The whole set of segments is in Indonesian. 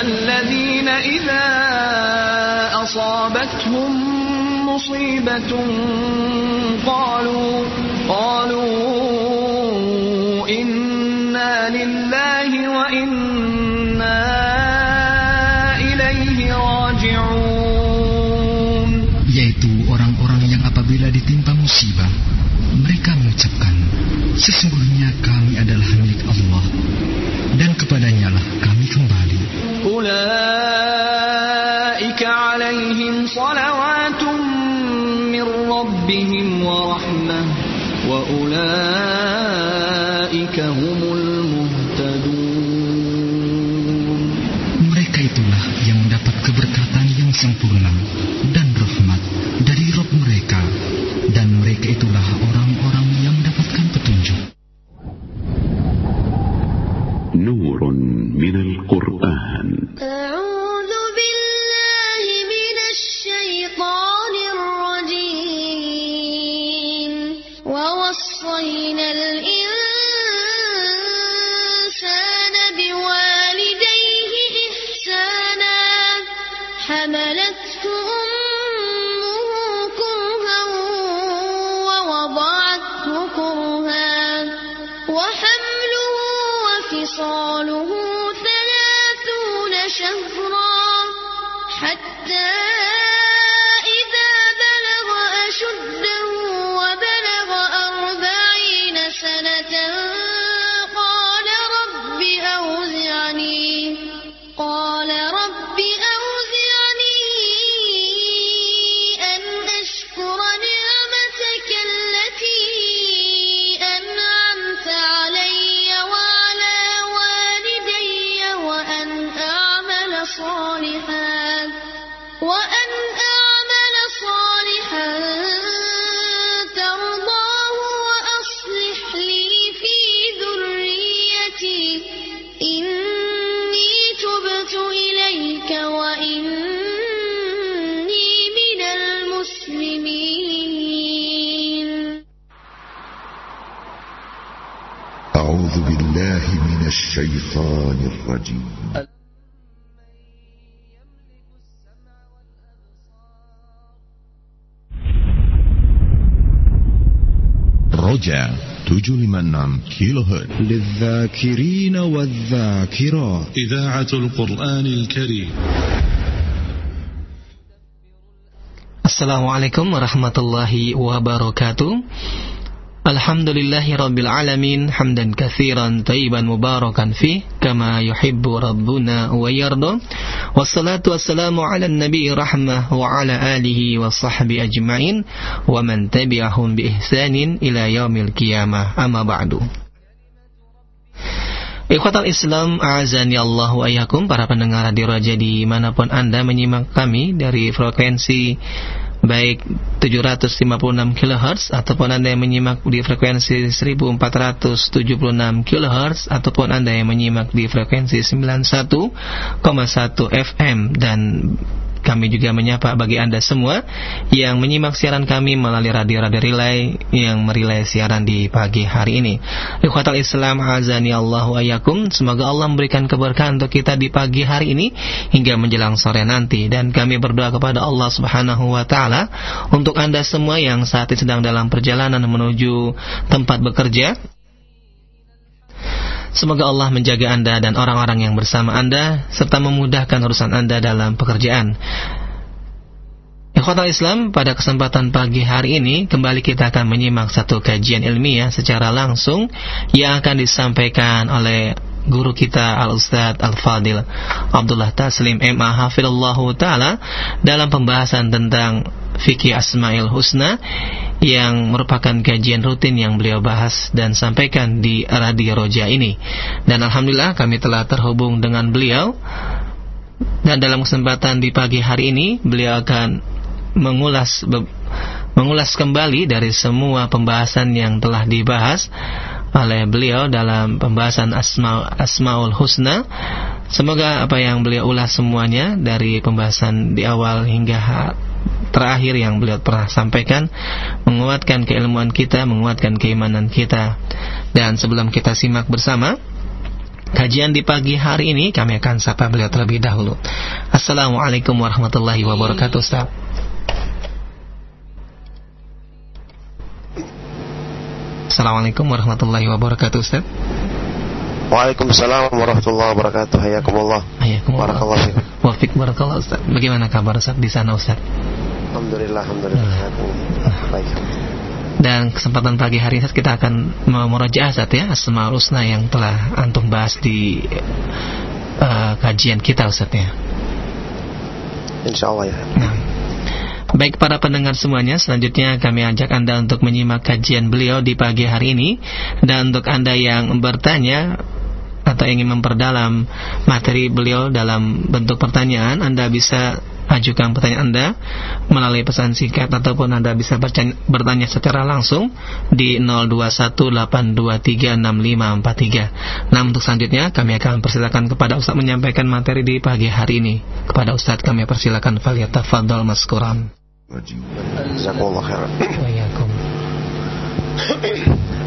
الذين إذا أصابتهم مصيبة قالوا قالوا إنا لله وإنا إليه راجعون Yaitu orang-orang yang apabila ditimpa musibah, mereka mengucapkan, Sesungguhnya kami adalah milik Allah, dan kepadanya lah kami kembali. أولئك عليهم صلوات من ربهم ورحمة وأولئك الرجيم. رجع 756 كيلو هرتز للذاكرين والذاكرات. إذاعة القرآن الكريم. السلام عليكم ورحمة الله وبركاته. Alhamdulillahi rabbil alamin hamdan katsiran tayyiban mubarakan fi kama yuhibbu rabbuna wa yarda. Wassalatu wassalamu ala nabi rahmah wa ala alihi wa sahbi ajmain wa man tabi'ahum bi ihsanin ila yaumil qiyamah. Amma ba'du. Ikhwatal Islam, azani Allah wa ayakum, para pendengar radio Raja di mana pun Anda menyimak kami dari frekuensi baik 756 kHz ataupun Anda yang menyimak di frekuensi 1476 kHz ataupun Anda yang menyimak di frekuensi 91,1 FM dan kami juga menyapa bagi Anda semua yang menyimak siaran kami melalui radio-radio relay yang merilai siaran di pagi hari ini. Ikhwatal Islam azani Allah wa yakum. Semoga Allah memberikan keberkahan untuk kita di pagi hari ini hingga menjelang sore nanti dan kami berdoa kepada Allah Subhanahu wa taala untuk Anda semua yang saat ini sedang dalam perjalanan menuju tempat bekerja Semoga Allah menjaga Anda dan orang-orang yang bersama Anda serta memudahkan urusan Anda dalam pekerjaan. Ikhwatal Islam, pada kesempatan pagi hari ini kembali kita akan menyimak satu kajian ilmiah secara langsung yang akan disampaikan oleh guru kita Al-Ustaz Al-Fadil Abdullah Taslim MA Hafidullahu Ta'ala dalam pembahasan tentang Fikih Asmaul Husna yang merupakan kajian rutin yang beliau bahas dan sampaikan di Radio Roja ini. Dan alhamdulillah kami telah terhubung dengan beliau dan dalam kesempatan di pagi hari ini beliau akan mengulas mengulas kembali dari semua pembahasan yang telah dibahas oleh beliau dalam pembahasan Asma Asmaul Husna. Semoga apa yang beliau ulas semuanya dari pembahasan di awal hingga terakhir yang beliau pernah sampaikan menguatkan keilmuan kita, menguatkan keimanan kita. Dan sebelum kita simak bersama kajian di pagi hari ini, kami akan sapa beliau terlebih dahulu. Assalamualaikum warahmatullahi wabarakatuh, Ustaz. Assalamualaikum warahmatullahi wabarakatuh Ustaz Waalaikumsalam warahmatullahi wabarakatuh. Hayakumullah. Hayakumullah. Barakallah Wafik barakallah Ustaz. Bagaimana kabar Ustaz di sana Ustaz? Alhamdulillah Alhamdulillah. Baik. Dan kesempatan pagi hari ini kita akan memurojaah Ustaz ya Asmaul Husna yang telah antum bahas di uh, kajian kita Ustaz ya. Insyaallah ya. Nah. Baik para pendengar semuanya, selanjutnya kami ajak Anda untuk menyimak kajian beliau di pagi hari ini. Dan untuk Anda yang bertanya atau ingin memperdalam materi beliau dalam bentuk pertanyaan, Anda bisa ajukan pertanyaan Anda melalui pesan singkat ataupun Anda bisa bertanya secara langsung di 0218236543. Nah, untuk selanjutnya kami akan persilakan kepada Ustaz menyampaikan materi di pagi hari ini. Kepada Ustaz kami persilakan Falyatafadhal Maskuran. Jazakallahu khairan.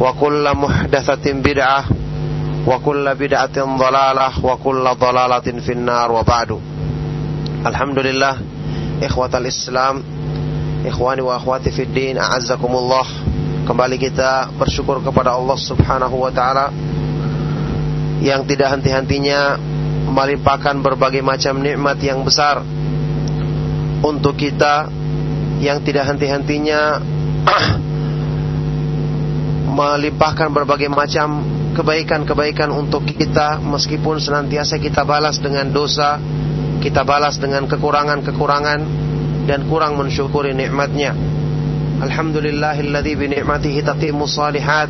وكل محدثة بدعة وكل بدعة ضلالة وكل ضلالة في النار وبعد الحمد لله إخوة الإسلام إخواني وأخواتي في الدين أعزكم الله Kembali kita bersyukur kepada Allah subhanahu wa ta'ala Yang tidak henti-hentinya Melimpahkan berbagai macam nikmat yang besar Untuk kita yang tidak henti-hentinya melimpahkan berbagai macam kebaikan-kebaikan untuk kita meskipun senantiasa kita balas dengan dosa, kita balas dengan kekurangan-kekurangan dan kurang mensyukuri nikmatnya. Alhamdulillahilladzi bi ni'matihi tatimmu salihat.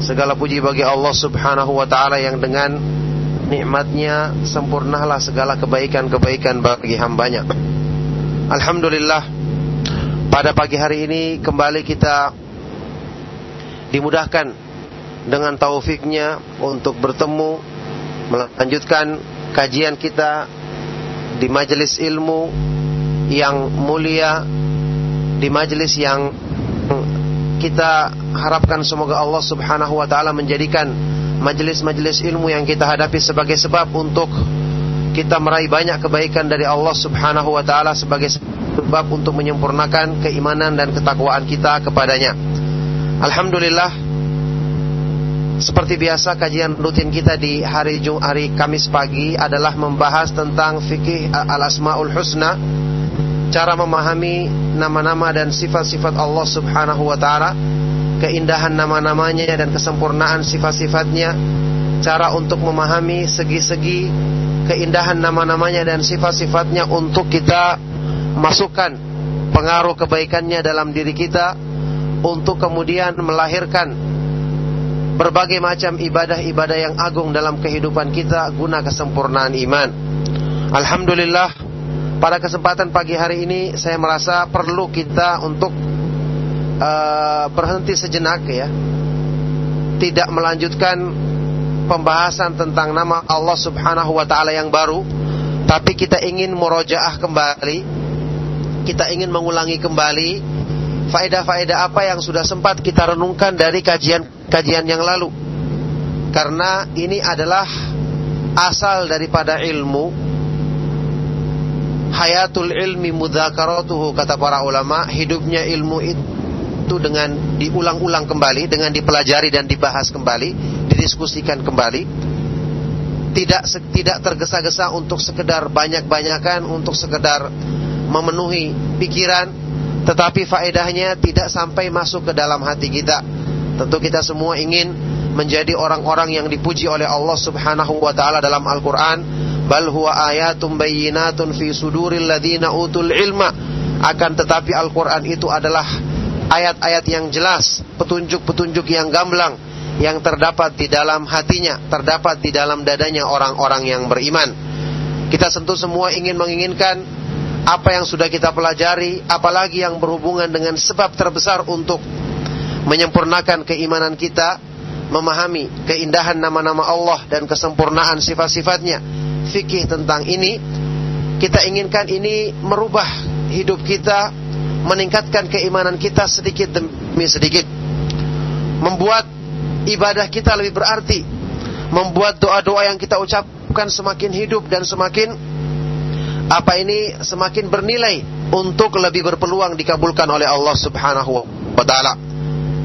Segala puji bagi Allah Subhanahu wa taala yang dengan nikmatnya sempurnalah segala kebaikan-kebaikan bagi hambanya. Alhamdulillah pada pagi hari ini kembali kita dimudahkan dengan taufiknya untuk bertemu melanjutkan kajian kita di majelis ilmu yang mulia di majelis yang kita harapkan semoga Allah Subhanahu wa taala menjadikan majelis-majelis ilmu yang kita hadapi sebagai sebab untuk kita meraih banyak kebaikan dari Allah Subhanahu wa taala sebagai sebab untuk menyempurnakan keimanan dan ketakwaan kita kepadanya. Alhamdulillah. Seperti biasa kajian rutin kita di hari hari Kamis pagi adalah membahas tentang fikih al-asmaul husna, cara memahami nama-nama dan sifat-sifat Allah Subhanahu wa taala keindahan nama-namanya dan kesempurnaan sifat-sifatnya, cara untuk memahami segi-segi keindahan nama-namanya dan sifat-sifatnya untuk kita masukkan pengaruh kebaikannya dalam diri kita untuk kemudian melahirkan berbagai macam ibadah-ibadah yang agung dalam kehidupan kita guna kesempurnaan iman. Alhamdulillah pada kesempatan pagi hari ini saya merasa perlu kita untuk uh, berhenti sejenak ya. Tidak melanjutkan pembahasan tentang nama Allah Subhanahu wa taala yang baru, tapi kita ingin murojaah kembali. Kita ingin mengulangi kembali faedah-faedah apa yang sudah sempat kita renungkan dari kajian-kajian yang lalu. Karena ini adalah asal daripada ilmu. Hayatul ilmi mudzakaratuhu kata para ulama, hidupnya ilmu itu dengan diulang-ulang kembali, dengan dipelajari dan dibahas kembali, didiskusikan kembali. Tidak tidak tergesa-gesa untuk sekedar banyak-banyakan, untuk sekedar memenuhi pikiran, tetapi faedahnya tidak sampai masuk ke dalam hati kita. Tentu kita semua ingin menjadi orang-orang yang dipuji oleh Allah Subhanahu wa taala dalam Al-Qur'an, bal huwa ayatum bayyinatun fi suduril ladzina utul ilma. Akan tetapi Al-Qur'an itu adalah ayat-ayat yang jelas, petunjuk-petunjuk yang gamblang yang terdapat di dalam hatinya, terdapat di dalam dadanya orang-orang yang beriman. Kita tentu semua ingin menginginkan apa yang sudah kita pelajari, apalagi yang berhubungan dengan sebab terbesar untuk menyempurnakan keimanan kita, memahami keindahan nama-nama Allah dan kesempurnaan sifat-sifatnya, fikih tentang ini, kita inginkan ini merubah hidup kita, meningkatkan keimanan kita sedikit demi sedikit, membuat ibadah kita lebih berarti, membuat doa-doa yang kita ucapkan semakin hidup dan semakin apa ini semakin bernilai untuk lebih berpeluang dikabulkan oleh Allah Subhanahu wa taala.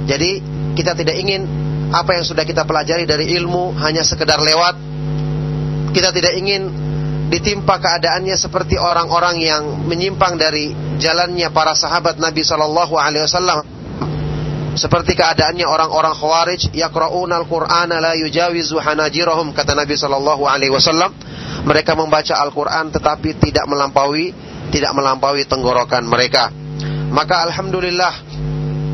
Jadi kita tidak ingin apa yang sudah kita pelajari dari ilmu hanya sekedar lewat. Kita tidak ingin ditimpa keadaannya seperti orang-orang yang menyimpang dari jalannya para sahabat Nabi Shallallahu alaihi wasallam. Seperti keadaannya orang-orang Khawarij yaqra'una al-Qur'ana la yujawizu hanajirahum kata Nabi Shallallahu alaihi wasallam mereka membaca Al-Quran tetapi tidak melampaui tidak melampaui tenggorokan mereka. Maka alhamdulillah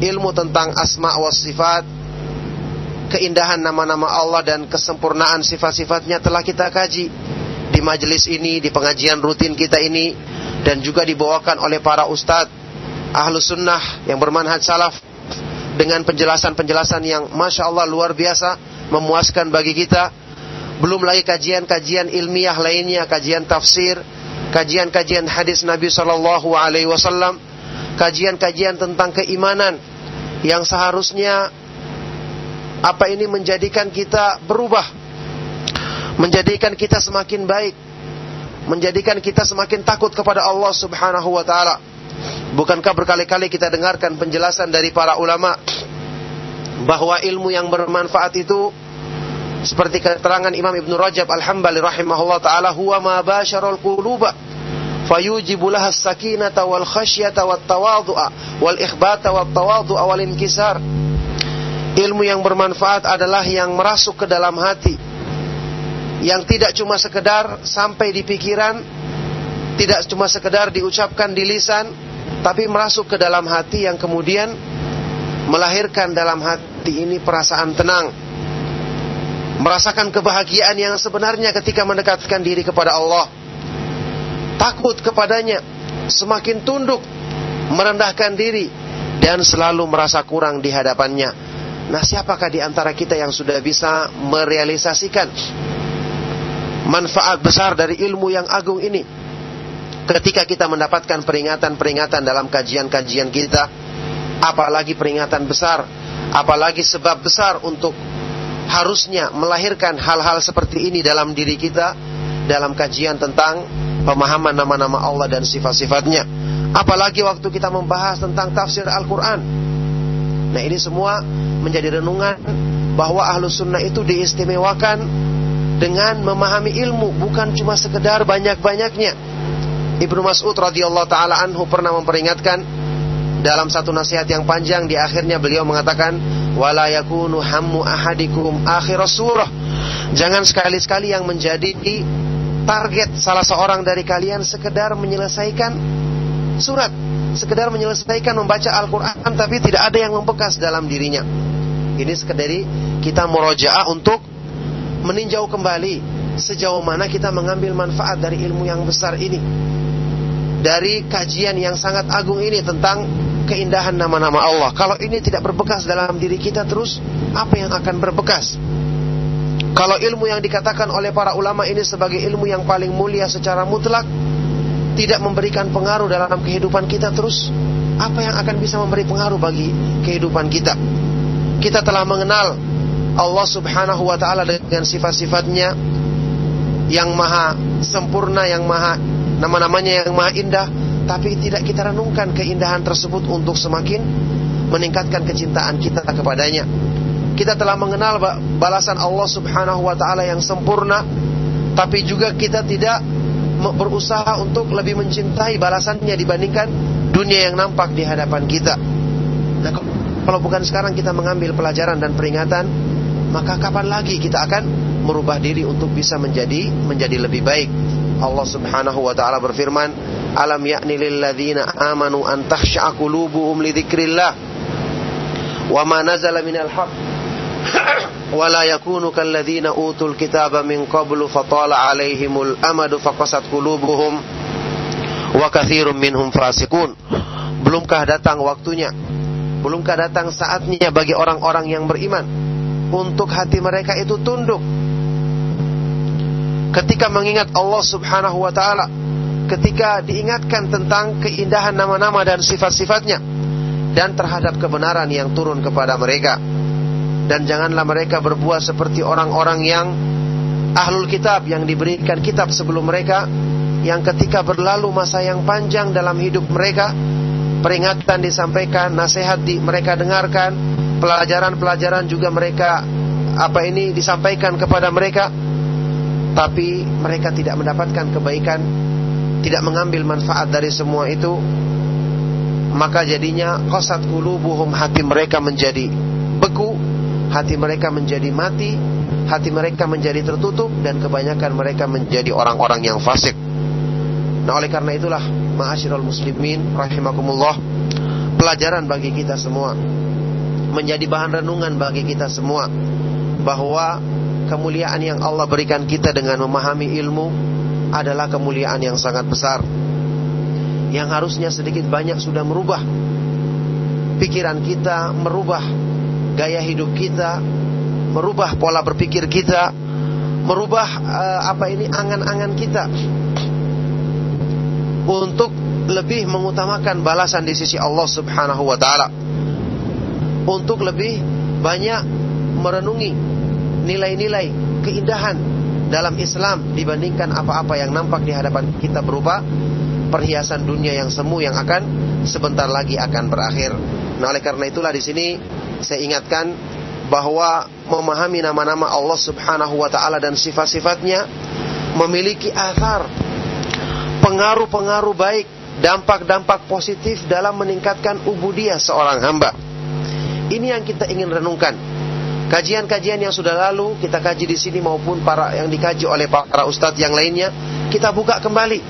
ilmu tentang asma wa sifat keindahan nama-nama Allah dan kesempurnaan sifat-sifatnya telah kita kaji di majelis ini, di pengajian rutin kita ini dan juga dibawakan oleh para ustadz ahlu sunnah yang bermanhaj salaf dengan penjelasan-penjelasan yang masya Allah luar biasa memuaskan bagi kita belum lagi kajian-kajian ilmiah lainnya, kajian tafsir, kajian-kajian hadis Nabi Shallallahu Alaihi Wasallam, kajian-kajian tentang keimanan yang seharusnya apa ini menjadikan kita berubah, menjadikan kita semakin baik, menjadikan kita semakin takut kepada Allah Subhanahu Wa Taala. Bukankah berkali-kali kita dengarkan penjelasan dari para ulama bahwa ilmu yang bermanfaat itu seperti keterangan Imam Ibn Rajab Al-Hambali rahimahullah taala huwa ma basharul quluba fayujibu laha sakinata wal khasyata wat tawadhu'a wal ikhbata wat tawadhu'a wal inkisar. Ilmu yang bermanfaat adalah yang merasuk ke dalam hati yang tidak cuma sekedar sampai di pikiran tidak cuma sekedar diucapkan di lisan tapi merasuk ke dalam hati yang kemudian melahirkan dalam hati ini perasaan tenang merasakan kebahagiaan yang sebenarnya ketika mendekatkan diri kepada Allah. Takut kepadanya, semakin tunduk, merendahkan diri, dan selalu merasa kurang di hadapannya. Nah, siapakah di antara kita yang sudah bisa merealisasikan manfaat besar dari ilmu yang agung ini? Ketika kita mendapatkan peringatan-peringatan dalam kajian-kajian kita, apalagi peringatan besar, apalagi sebab besar untuk harusnya melahirkan hal-hal seperti ini dalam diri kita dalam kajian tentang pemahaman nama-nama Allah dan sifat-sifatnya. Apalagi waktu kita membahas tentang tafsir Al-Quran. Nah ini semua menjadi renungan bahwa ahlu sunnah itu diistimewakan dengan memahami ilmu bukan cuma sekedar banyak-banyaknya. Ibnu Mas'ud radhiyallahu taala anhu pernah memperingatkan dalam satu nasihat yang panjang di akhirnya beliau mengatakan wala yakunu ahadikum akhir surah. Jangan sekali-sekali yang menjadi target salah seorang dari kalian sekedar menyelesaikan surat, sekedar menyelesaikan membaca Al-Qur'an tapi tidak ada yang membekas dalam dirinya. Ini sekedar kita murojaah untuk meninjau kembali sejauh mana kita mengambil manfaat dari ilmu yang besar ini. Dari kajian yang sangat agung ini tentang keindahan nama-nama Allah. Kalau ini tidak berbekas dalam diri kita terus, apa yang akan berbekas? Kalau ilmu yang dikatakan oleh para ulama ini sebagai ilmu yang paling mulia secara mutlak, tidak memberikan pengaruh dalam kehidupan kita terus, apa yang akan bisa memberi pengaruh bagi kehidupan kita? Kita telah mengenal Allah Subhanahu wa taala dengan sifat-sifatnya yang maha sempurna, yang maha nama-namanya yang maha indah, tapi tidak kita renungkan keindahan tersebut untuk semakin meningkatkan kecintaan kita kepadanya. Kita telah mengenal balasan Allah Subhanahu wa taala yang sempurna, tapi juga kita tidak berusaha untuk lebih mencintai balasannya dibandingkan dunia yang nampak di hadapan kita. Nah, kalau bukan sekarang kita mengambil pelajaran dan peringatan, maka kapan lagi kita akan merubah diri untuk bisa menjadi menjadi lebih baik. Allah Subhanahu wa taala berfirman, "Alam ya'ni lil ladzina amanu an takhsha'a qulubuhum li dzikrillah wa ma nazala minal haqq. Wa la yakunu kal ladzina utul kitaba min qablu fatala 'alaihimul amadu faqasat qulubuhum. Wa katsirum minhum fasiqun." Belumkah datang waktunya? Belumkah datang saatnya bagi orang-orang yang beriman? Untuk hati mereka itu tunduk. Ketika mengingat Allah Subhanahu wa taala, ketika diingatkan tentang keindahan nama-nama dan sifat-sifatnya dan terhadap kebenaran yang turun kepada mereka. Dan janganlah mereka berbuat seperti orang-orang yang ahlul kitab yang diberikan kitab sebelum mereka yang ketika berlalu masa yang panjang dalam hidup mereka peringatan disampaikan, nasihat di mereka dengarkan, pelajaran-pelajaran juga mereka apa ini disampaikan kepada mereka tapi mereka tidak mendapatkan kebaikan, tidak mengambil manfaat dari semua itu, maka jadinya qasat qulubuhum hati mereka menjadi beku, hati mereka menjadi mati, hati mereka menjadi tertutup dan kebanyakan mereka menjadi orang-orang yang fasik. Nah, oleh karena itulah ma'asyiral muslimin rahimakumullah pelajaran bagi kita semua menjadi bahan renungan bagi kita semua bahwa kemuliaan yang Allah berikan kita dengan memahami ilmu adalah kemuliaan yang sangat besar. Yang harusnya sedikit banyak sudah merubah pikiran kita, merubah gaya hidup kita, merubah pola berpikir kita, merubah uh, apa ini angan-angan kita untuk lebih mengutamakan balasan di sisi Allah Subhanahu wa taala. Untuk lebih banyak merenungi nilai-nilai keindahan dalam Islam dibandingkan apa-apa yang nampak di hadapan kita berupa perhiasan dunia yang semu yang akan sebentar lagi akan berakhir. Nah, oleh karena itulah di sini saya ingatkan bahwa memahami nama-nama Allah Subhanahu wa taala dan sifat-sifatnya memiliki athar pengaruh-pengaruh baik, dampak-dampak positif dalam meningkatkan ubudiyah seorang hamba. Ini yang kita ingin renungkan. Kajian-kajian yang sudah lalu kita kaji di sini maupun para yang dikaji oleh para ustadz yang lainnya, kita buka kembali,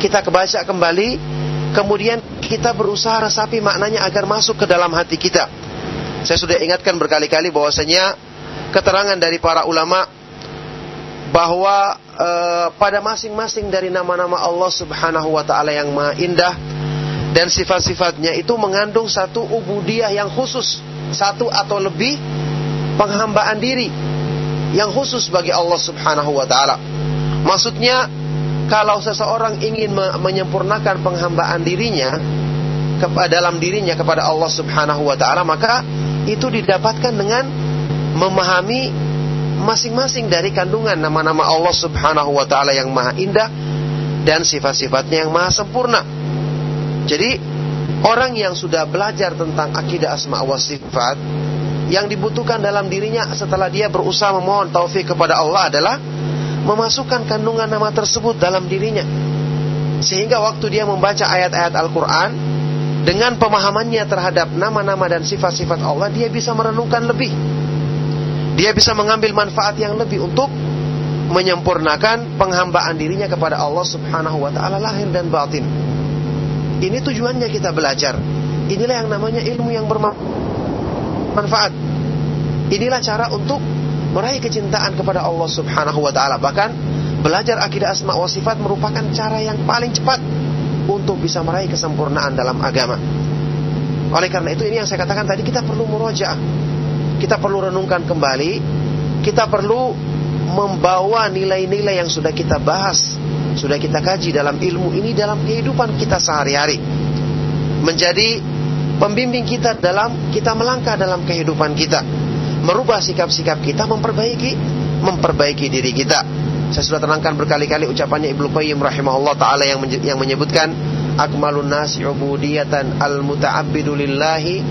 kita kebaca kembali, kemudian kita berusaha resapi maknanya agar masuk ke dalam hati kita. Saya sudah ingatkan berkali-kali bahwasanya keterangan dari para ulama bahwa e, pada masing-masing dari nama-nama Allah Subhanahu wa taala yang maha indah dan sifat-sifatnya itu mengandung satu ubudiyah yang khusus, satu atau lebih penghambaan diri yang khusus bagi Allah Subhanahu wa taala. Maksudnya kalau seseorang ingin menyempurnakan penghambaan dirinya dalam dirinya kepada Allah Subhanahu wa taala maka itu didapatkan dengan memahami masing-masing dari kandungan nama-nama Allah Subhanahu wa taala yang maha indah dan sifat-sifatnya yang maha sempurna. Jadi orang yang sudah belajar tentang akidah asma wa sifat yang dibutuhkan dalam dirinya setelah dia berusaha memohon taufik kepada Allah adalah memasukkan kandungan nama tersebut dalam dirinya. Sehingga waktu dia membaca ayat-ayat Al-Quran, dengan pemahamannya terhadap nama-nama dan sifat-sifat Allah, dia bisa merenungkan lebih. Dia bisa mengambil manfaat yang lebih untuk menyempurnakan penghambaan dirinya kepada Allah Subhanahu wa taala lahir dan batin. Ini tujuannya kita belajar. Inilah yang namanya ilmu yang bermanfaat. Inilah cara untuk meraih kecintaan kepada Allah Subhanahu wa taala. Bahkan belajar akidah asma wa sifat merupakan cara yang paling cepat untuk bisa meraih kesempurnaan dalam agama. Oleh karena itu ini yang saya katakan tadi kita perlu murojaah. Kita perlu renungkan kembali, kita perlu membawa nilai-nilai yang sudah kita bahas, sudah kita kaji dalam ilmu ini dalam kehidupan kita sehari-hari. Menjadi pembimbing kita dalam kita melangkah dalam kehidupan kita. Merubah sikap-sikap kita, memperbaiki memperbaiki diri kita. Saya sudah terangkan berkali-kali ucapannya Ibnu Qayyim rahimahullah taala yang yang menyebutkan akmalun nasi ubudiyatan al muta'abbidu lillahi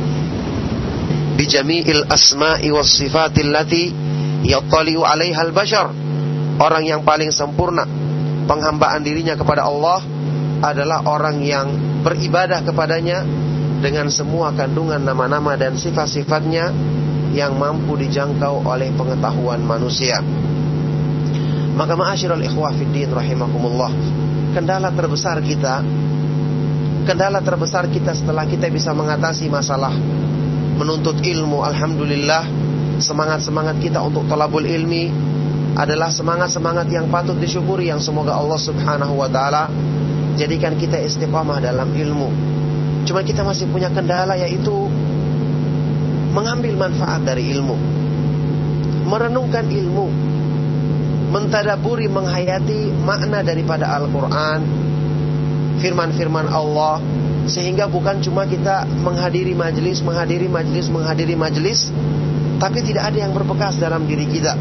bi jami'il asma'i was sifatil lati yattali'u 'alaiha al bashar. Orang yang paling sempurna penghambaan dirinya kepada Allah adalah orang yang beribadah kepadanya dengan semua kandungan nama-nama dan sifat-sifatnya yang mampu dijangkau oleh pengetahuan manusia. Maka ma'asyiral ikhwah fiddin rahimakumullah. Kendala terbesar kita kendala terbesar kita setelah kita bisa mengatasi masalah menuntut ilmu alhamdulillah semangat-semangat kita untuk talabul ilmi adalah semangat-semangat yang patut disyukuri yang semoga Allah Subhanahu wa taala jadikan kita istiqamah dalam ilmu. Cuma kita masih punya kendala yaitu mengambil manfaat dari ilmu. Merenungkan ilmu, mentadaburi menghayati makna daripada Al-Qur'an, firman-firman Allah sehingga bukan cuma kita menghadiri majelis, menghadiri majelis, menghadiri majelis, tapi tidak ada yang berbekas dalam diri kita.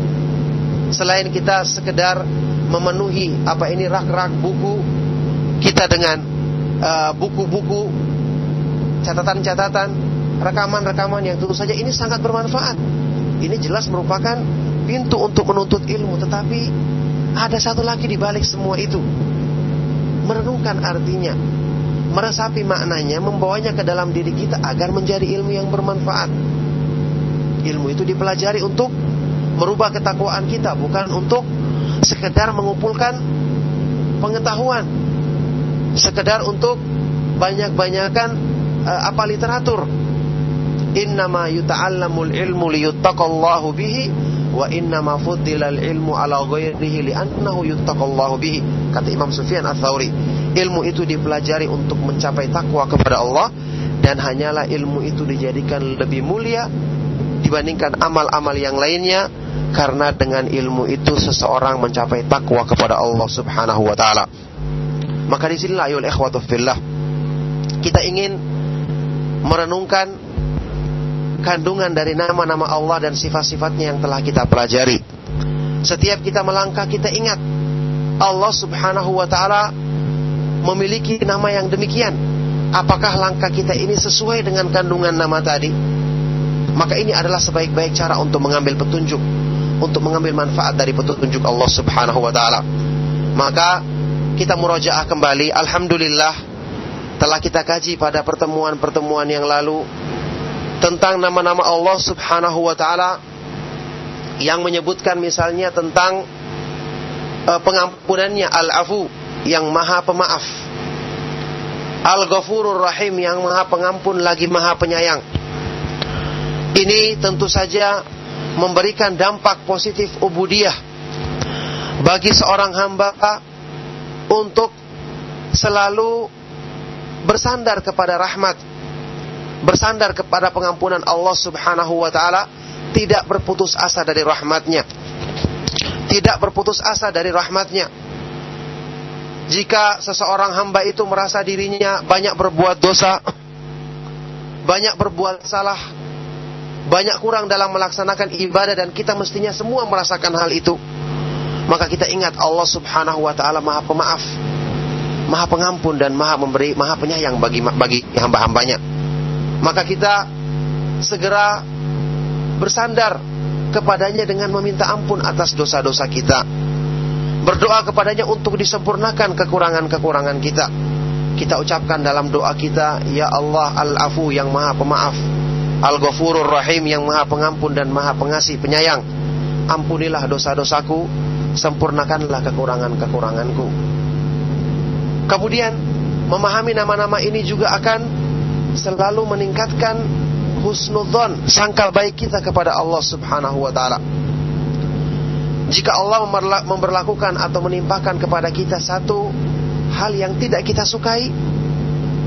Selain kita sekedar memenuhi apa ini rak-rak buku kita dengan uh, buku-buku, catatan-catatan, rekaman-rekaman yang tentu saja ini sangat bermanfaat. Ini jelas merupakan pintu untuk menuntut ilmu, tetapi ada satu lagi di balik semua itu merenungkan artinya, meresapi maknanya, membawanya ke dalam diri kita agar menjadi ilmu yang bermanfaat. Ilmu itu dipelajari untuk merubah ketakwaan kita, bukan untuk sekedar mengumpulkan pengetahuan, sekedar untuk banyak-banyakan uh, apa literatur. Innama yuta'allamul ilmu liyuttaqallahu bihi wa innama fuddilal ilmu ala ghairihi li'annahu yuttaqallahu bihi kata Imam Sufyan Ats-Tsauri ilmu itu dipelajari untuk mencapai takwa kepada Allah dan hanyalah ilmu itu dijadikan lebih mulia dibandingkan amal-amal yang lainnya karena dengan ilmu itu seseorang mencapai takwa kepada Allah Subhanahu wa taala maka di sinilah ayol ikhwatu fillah kita ingin merenungkan kandungan dari nama-nama Allah dan sifat-sifatnya yang telah kita pelajari. Setiap kita melangkah kita ingat Allah Subhanahu wa taala memiliki nama yang demikian. Apakah langkah kita ini sesuai dengan kandungan nama tadi? Maka ini adalah sebaik-baik cara untuk mengambil petunjuk, untuk mengambil manfaat dari petunjuk Allah Subhanahu wa taala. Maka kita murojaah kembali, alhamdulillah telah kita kaji pada pertemuan-pertemuan yang lalu tentang nama-nama Allah Subhanahu wa taala yang menyebutkan misalnya tentang uh, pengampunannya Al-Afu yang Maha Pemaaf. Al-Ghafurur Rahim yang Maha Pengampun lagi Maha Penyayang. Ini tentu saja memberikan dampak positif ubudiyah bagi seorang hamba untuk selalu bersandar kepada rahmat, bersandar kepada pengampunan Allah Subhanahu wa taala, tidak berputus asa dari rahmatnya. Tidak berputus asa dari rahmatnya. Jika seseorang hamba itu merasa dirinya banyak berbuat dosa, banyak berbuat salah, banyak kurang dalam melaksanakan ibadah dan kita mestinya semua merasakan hal itu. Maka kita ingat Allah Subhanahu wa taala Maha Pemaaf, Maha Pengampun dan Maha Memberi, Maha Penyayang bagi bagi hamba-hambanya. Maka kita segera bersandar kepadanya dengan meminta ampun atas dosa-dosa kita. Berdoa kepadanya untuk disempurnakan kekurangan-kekurangan kita. kita ucapkan dalam doa kita Ya Allah Al-Afu yang maha pemaaf Al-Ghafurur Rahim yang maha pengampun dan maha pengasih penyayang Ampunilah dosa-dosaku Sempurnakanlah kekurangan-kekuranganku Kemudian Memahami nama-nama ini juga akan Selalu meningkatkan Husnudzon Sangkal baik kita kepada Allah subhanahu wa ta'ala Jika Allah memperlakukan Atau menimpakan kepada kita satu hal yang tidak kita sukai,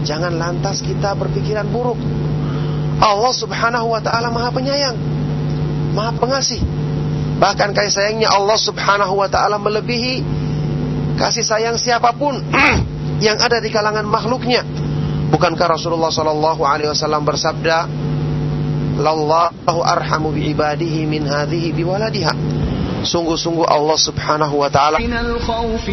jangan lantas kita berpikiran buruk. Allah Subhanahu wa taala Maha Penyayang, Maha Pengasih. Bahkan kasih sayangnya Allah Subhanahu wa taala melebihi kasih sayang siapapun yang ada di kalangan makhluknya. Bukankah Rasulullah sallallahu alaihi wasallam bersabda, "Lallahu arhamu bi ibadihi min hadhihi bi waladiha." Sungguh-sungguh Allah subhanahu wa ta'ala من الخوف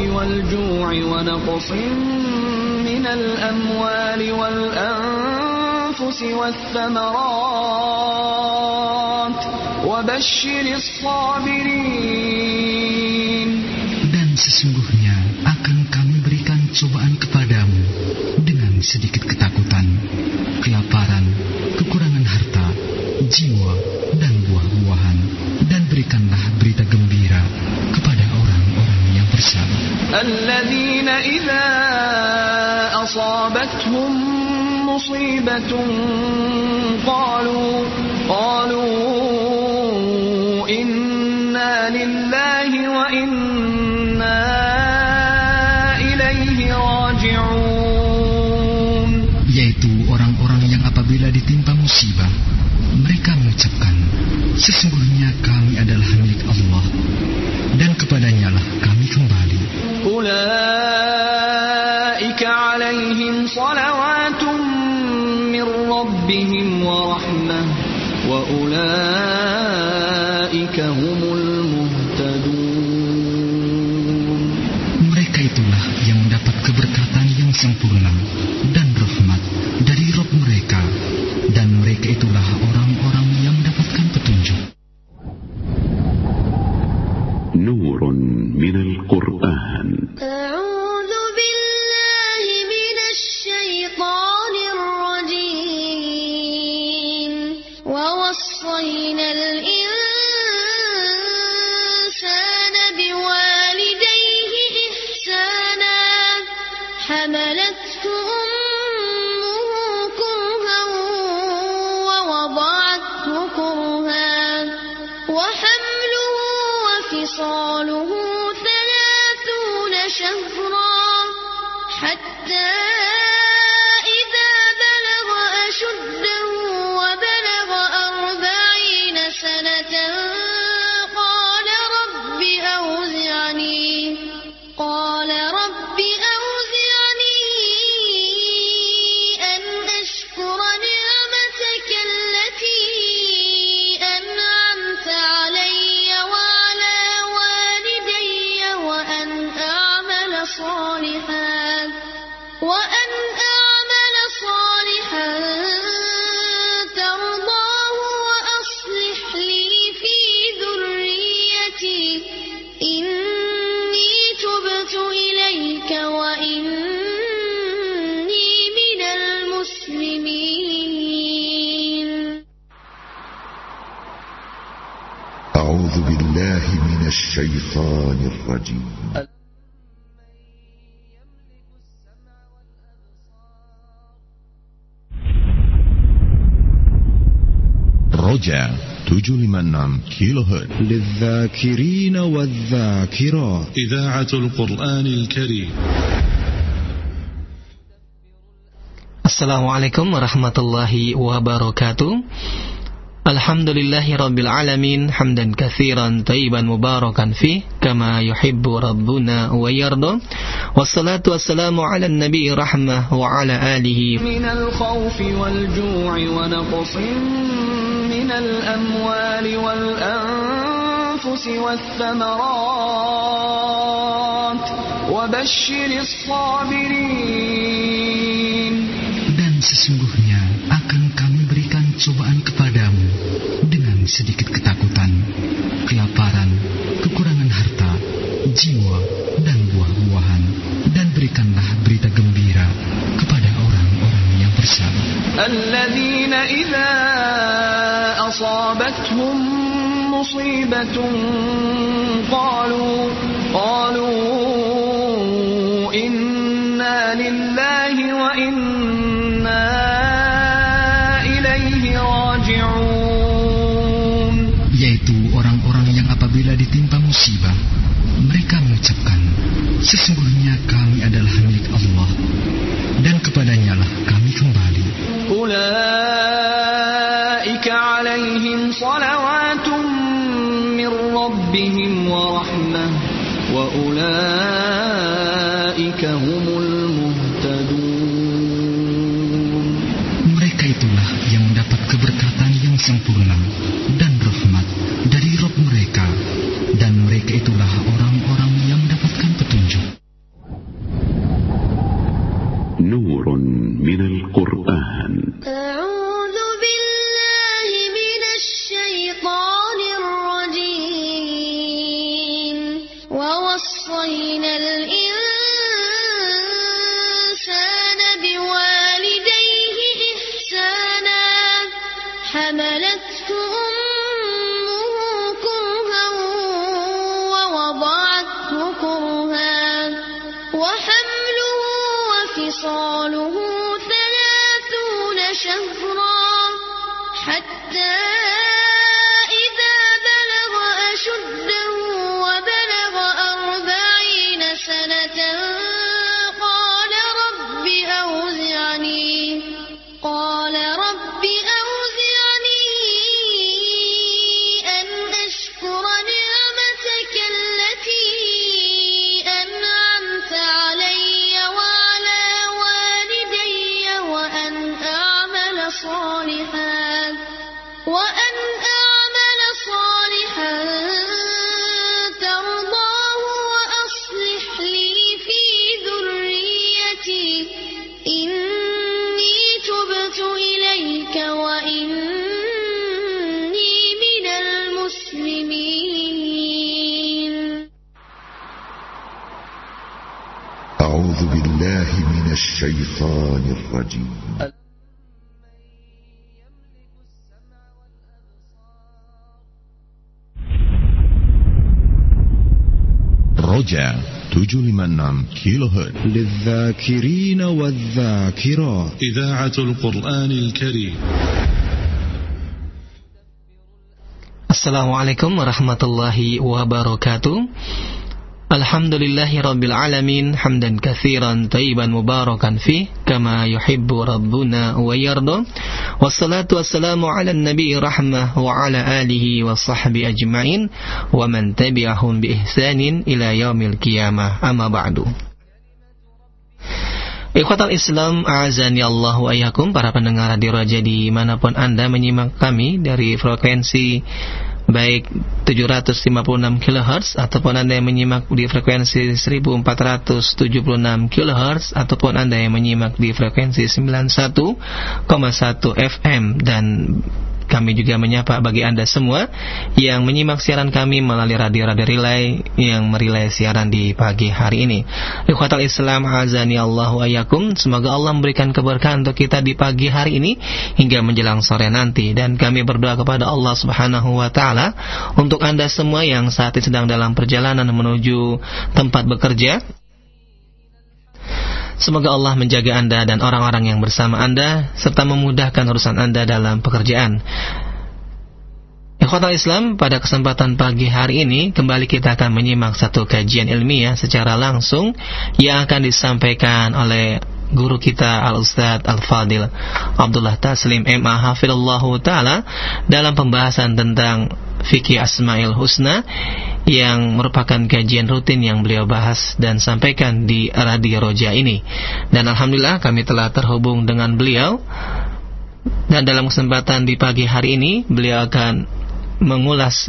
cobaan kepadamu dengan sedikit ketakutan, kelaparan, kekurangan harta, jiwa, dan buah-buahan, dan berikanlah berita gembira kepada orang-orang yang bersabar. Alladzina idza asabatuhum musibatun qalu qalu inna lillahi Sesungguhnya kami adalah milik Allah dan kepadanya lah kami kembali. Ulaika alaihim salawatum min rabbihim wa rahmah wa ulaika humul muhtadun. Mereka itulah yang mendapat keberkatan yang sempurna أعوذ بالله من الشيطان الرجيم. Roja 756 كيلوهرتز للذاكرين والذاكرات. إذاعة القرآن الكريم. Assalamualaikum warahmatullahi wabarakatuh. الحمد لله رب العالمين حمدا كثيرا طيبا مباركا فيه كما يحب ربنا ويرضى والصلاة والسلام على النبي رحمة وعلى آله من الخوف والجوع ونقص من الأموال والأنفس والثمرات وبشر الصابرين dan sesungguhnya akan kami cobaan kepadamu dengan sedikit ketakutan, kelaparan, kekurangan harta, jiwa, dan buah-buahan. Dan berikanlah berita gembira الذين إذا أصابتهم مصيبة قالوا قالوا إنا لله وإنا musibah, mereka mengucapkan, Sesungguhnya kami adalah milik Allah, dan kepadanyalah kami kembali. Ulaika alaihim salawatum min rabbihim wa rahmah, wa ulaika humul muhtadun. Mereka itulah yang mendapat keberkatan yang sempurna, itulah orang-orang yang mendapatkan petunjuk. Nurun minal Qur'an. Roja 756 kilohertz. للذاكرين والذاكرات إذاعة القرآن الكريم Assalamualaikum warahmatullahi wabarakatuh Alhamdulillahi rabbil alamin Hamdan kathiran tayyiban mubarakan fih Kama yuhibbu rabbuna wa yarda Wassalatu wassalamu ala nabi rahmah Wa ala alihi wa sahbi ajma'in Wa man tabi'ahum bi ihsanin ila yaumil qiyamah. Amma ba'du. Ikhwatal Islam, a'azani Allah wa ayakum para pendengar radio Raja di mana pun Anda menyimak kami dari frekuensi baik 756 kHz ataupun Anda yang menyimak di frekuensi 1476 kHz ataupun Anda yang menyimak di frekuensi 91,1 FM dan kami juga menyapa bagi Anda semua yang menyimak siaran kami melalui radio-radio relay yang merilai siaran di pagi hari ini. Ikhwatal Islam azani Allahu ayakum. Semoga Allah memberikan keberkahan untuk kita di pagi hari ini hingga menjelang sore nanti dan kami berdoa kepada Allah Subhanahu wa taala untuk Anda semua yang saat ini sedang dalam perjalanan menuju tempat bekerja Semoga Allah menjaga Anda dan orang-orang yang bersama Anda serta memudahkan urusan Anda dalam pekerjaan. Ikhwatal Islam, pada kesempatan pagi hari ini kembali kita akan menyimak satu kajian ilmiah secara langsung yang akan disampaikan oleh guru kita Al-Ustadz Al-Fadil Abdullah Taslim MA Hafidullahu Ta'ala dalam pembahasan tentang fikih Asmaul Husna yang merupakan kajian rutin yang beliau bahas dan sampaikan di Radio Roja ini. Dan Alhamdulillah kami telah terhubung dengan beliau dan dalam kesempatan di pagi hari ini beliau akan mengulas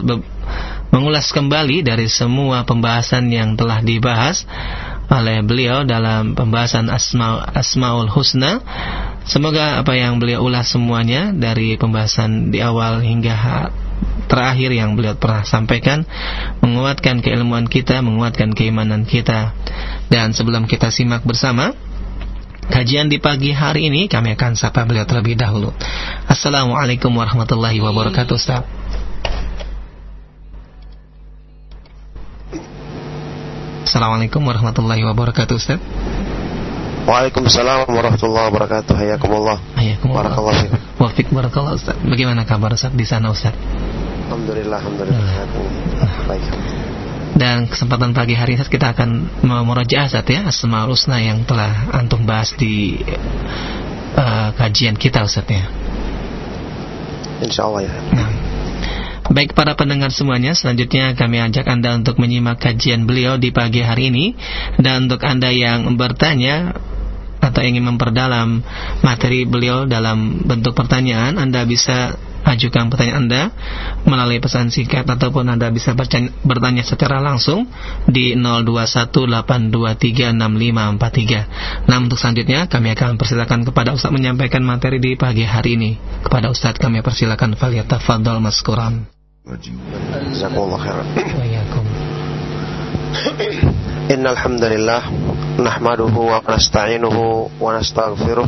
mengulas kembali dari semua pembahasan yang telah dibahas oleh beliau dalam pembahasan Asma, Asmaul Husna. Semoga apa yang beliau ulas semuanya dari pembahasan di awal hingga terakhir yang beliau pernah sampaikan menguatkan keilmuan kita, menguatkan keimanan kita. Dan sebelum kita simak bersama, kajian di pagi hari ini kami akan sapa beliau terlebih dahulu. Assalamualaikum warahmatullahi wabarakatuh Ustaz. Assalamualaikum warahmatullahi wabarakatuh Ustaz. Waalaikumsalam warahmatullahi wabarakatuh. Hayakumullah. Hayakumullah. Barakallahu. Wafik barakallah Ustaz. Bagaimana kabar Ustaz di sana Ustaz? Alhamdulillah, alhamdulillah. Baik. Dan kesempatan pagi hari ini kita akan memurojaah Ustaz ya Asmaul Husna yang telah antum bahas di uh, kajian kita Ustaz ya. Insyaallah ya. Nah. Baik para pendengar semuanya, selanjutnya kami ajak Anda untuk menyimak kajian beliau di pagi hari ini. Dan untuk Anda yang bertanya atau ingin memperdalam materi beliau dalam bentuk pertanyaan, Anda bisa ajukan pertanyaan Anda melalui pesan singkat ataupun Anda bisa bertanya secara langsung di 0218236543. Nah, untuk selanjutnya kami akan persilakan kepada Ustaz menyampaikan materi di pagi hari ini. Kepada Ustaz kami persilakan Faliyatafadhal Maskuran. Jazakumullah khairan. Innal hamdalillah nahmaduhu wa nasta'inuhu wa nastaghfiruh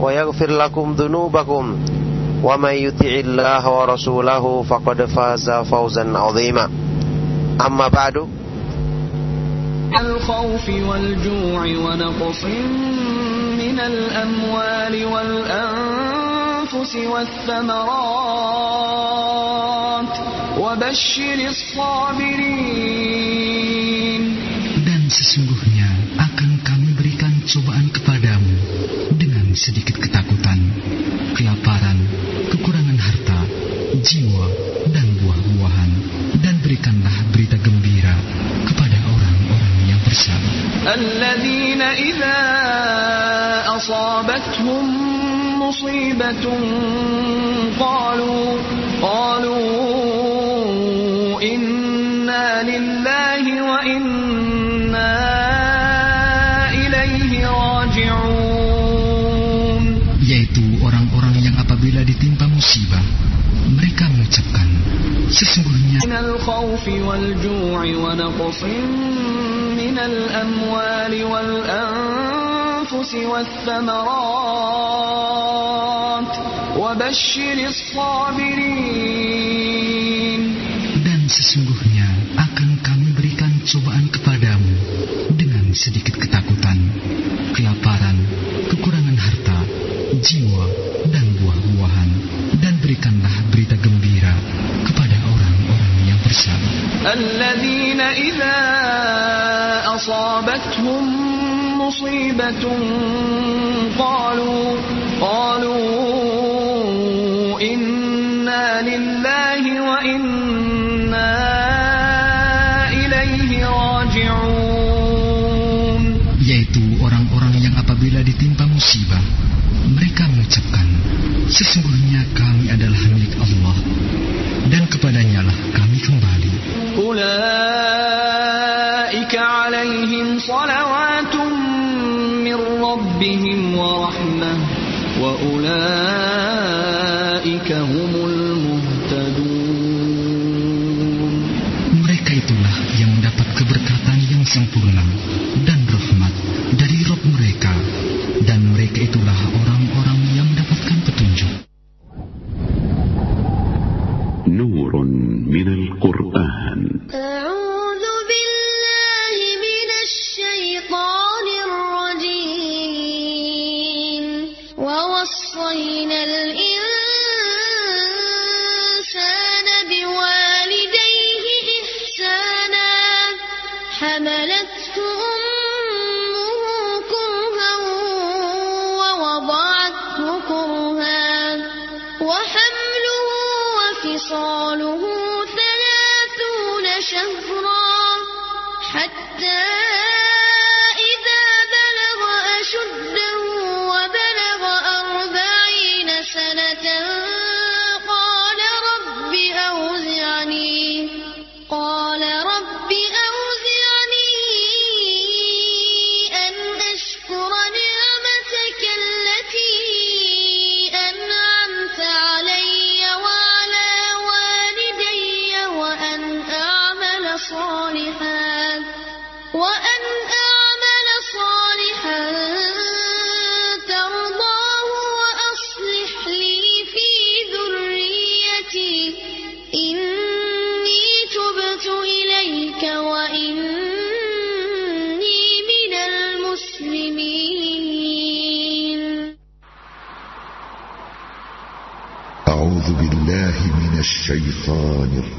ويغفر لكم ذنوبكم ومن يطع الله ورسوله فقد فاز فوزا عظيما أما بعد الخوف والجوع ونقص من الأموال والأنفس والثمرات وبشر الصابرين Dan sesungguhnya akan kami berikan cobaan kepadamu dengan sedikit ketakutan, kelaparan, kekurangan harta, jiwa, dan buah-buahan. Dan berikanlah berita gembira kepada orang-orang yang bersabar. الذين إذا أصابتهم مصيبة قالوا قالوا إنا لله وإنا Sesungguhnya. Dan sesungguhnya akan kami berikan cobaan kepadamu dengan sedikit ketakutan. الذين إذا أصابتهم مصيبة قالوا قالوا إنا لله وإنا إليه راجعون Yaitu orang-orang yang apabila ditimpa musibah, mereka mengucapkan, sesungguhnya kami adalah milik Allah, أولئك عليهم صلوات من ربهم ورحمة وأولئك هم المهتدون Mereka itulah yang mendapat keberkatan yang sempurna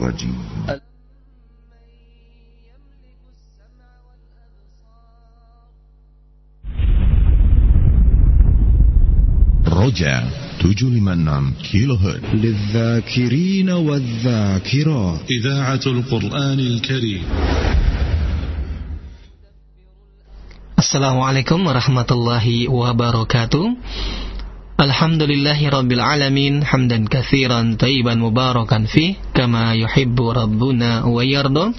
الرجيم. رجع تجل منام كيلو هرت للذاكرين والذاكرات. إذاعة القرآن الكريم. السلام عليكم ورحمة الله وبركاته. Alhamdulillahi rabbil alamin Hamdan kathiran tayyiban mubarakan fi Kama yuhibbu rabbuna wa yarda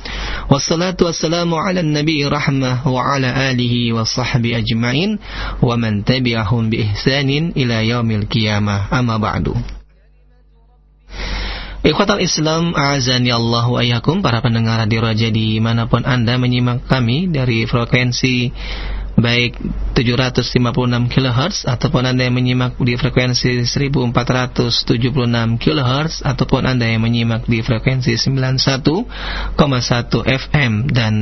Wassalatu wassalamu ala nabi rahmah Wa ala alihi wa sahbi ajma'in Wa man tabi'ahum bi ihsanin ila yaumil qiyamah. Amma ba'du. Ikhwatal Islam, a'azani Allah wa ayakum para pendengar radio Raja di mana pun Anda menyimak kami dari frekuensi baik 756 kHz ataupun Anda yang menyimak di frekuensi 1476 kHz ataupun Anda yang menyimak di frekuensi 91,1 FM dan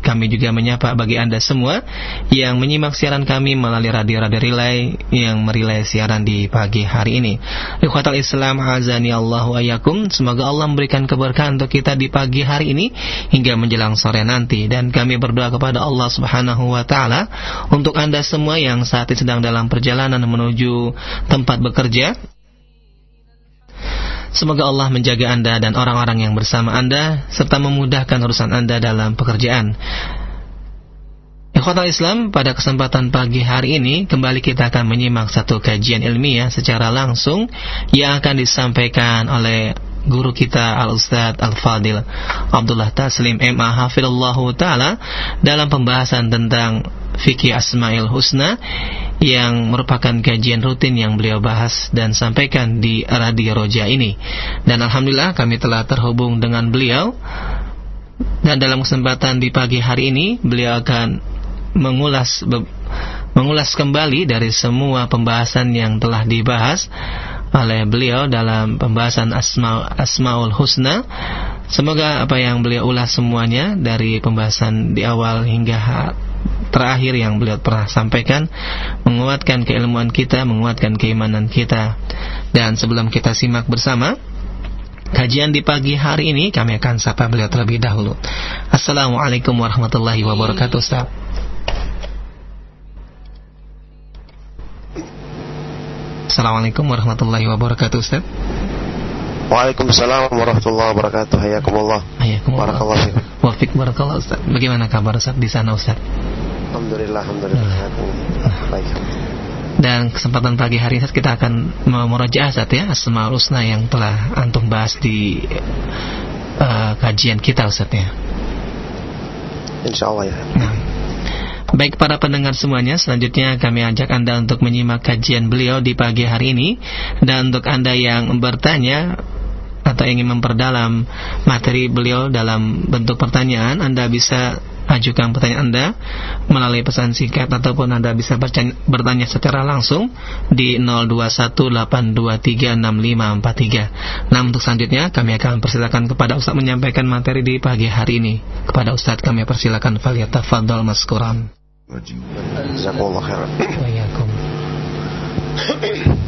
kami juga menyapa bagi Anda semua yang menyimak siaran kami melalui radio-radio relay yang merilai siaran di pagi hari ini. Ikhwatal Islam azani Allahu ayakum. Semoga Allah memberikan keberkahan untuk kita di pagi hari ini hingga menjelang sore nanti dan kami berdoa kepada Allah Subhanahu wa taala untuk Anda semua yang saat ini sedang dalam perjalanan menuju tempat bekerja Semoga Allah menjaga Anda dan orang-orang yang bersama Anda serta memudahkan urusan Anda dalam pekerjaan. Ikhwatal Islam, pada kesempatan pagi hari ini kembali kita akan menyimak satu kajian ilmiah secara langsung yang akan disampaikan oleh guru kita Al-Ustaz Al-Fadil Abdullah Taslim MA Hafidullahu Ta'ala dalam pembahasan tentang fikih Asmaul Husna yang merupakan kajian rutin yang beliau bahas dan sampaikan di Radio Roja ini. Dan Alhamdulillah kami telah terhubung dengan beliau dan dalam kesempatan di pagi hari ini beliau akan mengulas mengulas kembali dari semua pembahasan yang telah dibahas oleh beliau dalam pembahasan Asma, Asmaul Husna. Semoga apa yang beliau ulas semuanya dari pembahasan di awal hingga terakhir yang beliau pernah sampaikan menguatkan keilmuan kita, menguatkan keimanan kita. Dan sebelum kita simak bersama kajian di pagi hari ini, kami akan sapa beliau terlebih dahulu. Assalamualaikum warahmatullahi wabarakatuh, Ustaz. Assalamualaikum warahmatullahi wabarakatuh Ustaz Waalaikumsalam warahmatullahi wabarakatuh. Hayakumullah. Hayakumullah. Barakallahu fiik. Wafik barakallah Ustaz Bagaimana kabar Ustaz di sana Ustaz? Alhamdulillah, alhamdulillah. Baik. Dan kesempatan pagi hari ini kita akan memurojaah Ustaz ya Asmaul Husna yang telah antum bahas di uh, kajian kita Ustaz ya Insyaallah ya. Nah, Baik para pendengar semuanya, selanjutnya kami ajak Anda untuk menyimak kajian beliau di pagi hari ini dan untuk Anda yang bertanya atau ingin memperdalam materi beliau dalam bentuk pertanyaan, Anda bisa ajukan pertanyaan Anda melalui pesan singkat ataupun Anda bisa bertanya secara langsung di 0218236543. Nah, untuk selanjutnya kami akan persilakan kepada Ustaz menyampaikan materi di pagi hari ini. Kepada Ustaz kami persilakan Faliyatafadhal Maskuran. Khairan.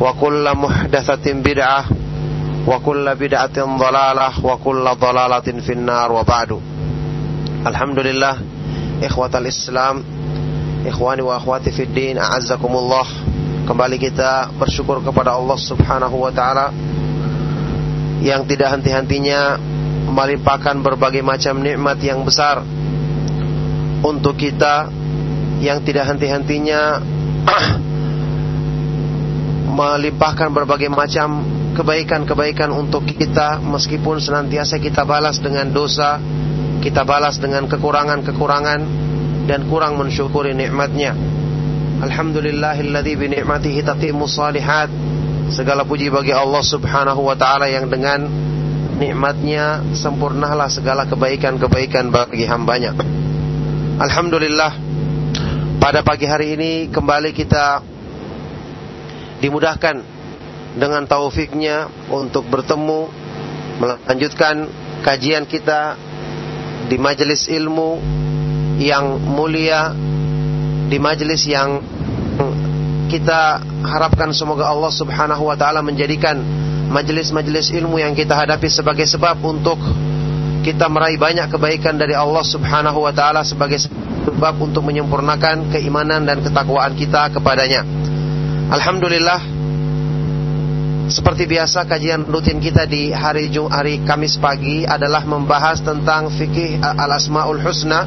وكل محدثة بدعة وكل بدعة ضلالة وكل ضلالة في النار وبعد الحمد لله إخوة الإسلام Ikhwani wa akhwati fid din a'azzakumullah Kembali kita bersyukur kepada Allah subhanahu wa ta'ala Yang tidak henti-hentinya Melimpahkan berbagai macam nikmat yang besar Untuk kita Yang tidak henti-hentinya Melimpahkan berbagai macam Kebaikan-kebaikan untuk kita Meskipun senantiasa kita balas dengan dosa Kita balas dengan kekurangan-kekurangan dan kurang mensyukuri nikmatnya. Alhamdulillahilladzi bi ni'matihi tatimmu salihat. Segala puji bagi Allah Subhanahu wa taala yang dengan nikmatnya sempurnalah segala kebaikan-kebaikan bagi hambanya. Alhamdulillah pada pagi hari ini kembali kita dimudahkan dengan taufiknya untuk bertemu melanjutkan kajian kita di majelis ilmu yang mulia di majelis yang kita harapkan semoga Allah Subhanahu wa taala menjadikan majelis-majelis ilmu yang kita hadapi sebagai sebab untuk kita meraih banyak kebaikan dari Allah Subhanahu wa taala sebagai sebab untuk menyempurnakan keimanan dan ketakwaan kita kepadanya. Alhamdulillah seperti biasa kajian rutin kita di hari Jum hari Kamis pagi adalah membahas tentang fikih al-asmaul husna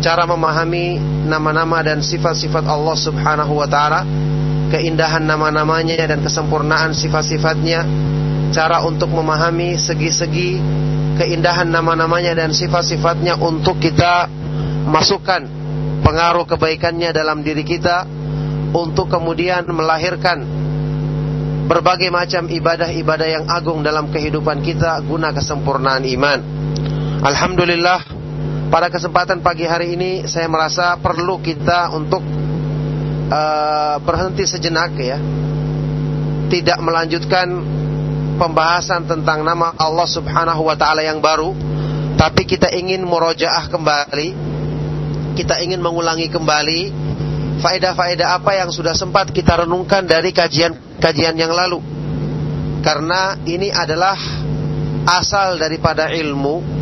cara memahami nama-nama dan sifat-sifat Allah Subhanahu wa taala, keindahan nama-namanya dan kesempurnaan sifat-sifatnya, cara untuk memahami segi-segi keindahan nama-namanya dan sifat-sifatnya untuk kita masukkan pengaruh kebaikannya dalam diri kita untuk kemudian melahirkan berbagai macam ibadah-ibadah yang agung dalam kehidupan kita guna kesempurnaan iman. Alhamdulillah pada kesempatan pagi hari ini saya merasa perlu kita untuk uh, berhenti sejenak ya. Tidak melanjutkan pembahasan tentang nama Allah Subhanahu wa taala yang baru, tapi kita ingin murojaah kembali. Kita ingin mengulangi kembali faedah-faedah apa yang sudah sempat kita renungkan dari kajian-kajian yang lalu. Karena ini adalah asal daripada ilmu.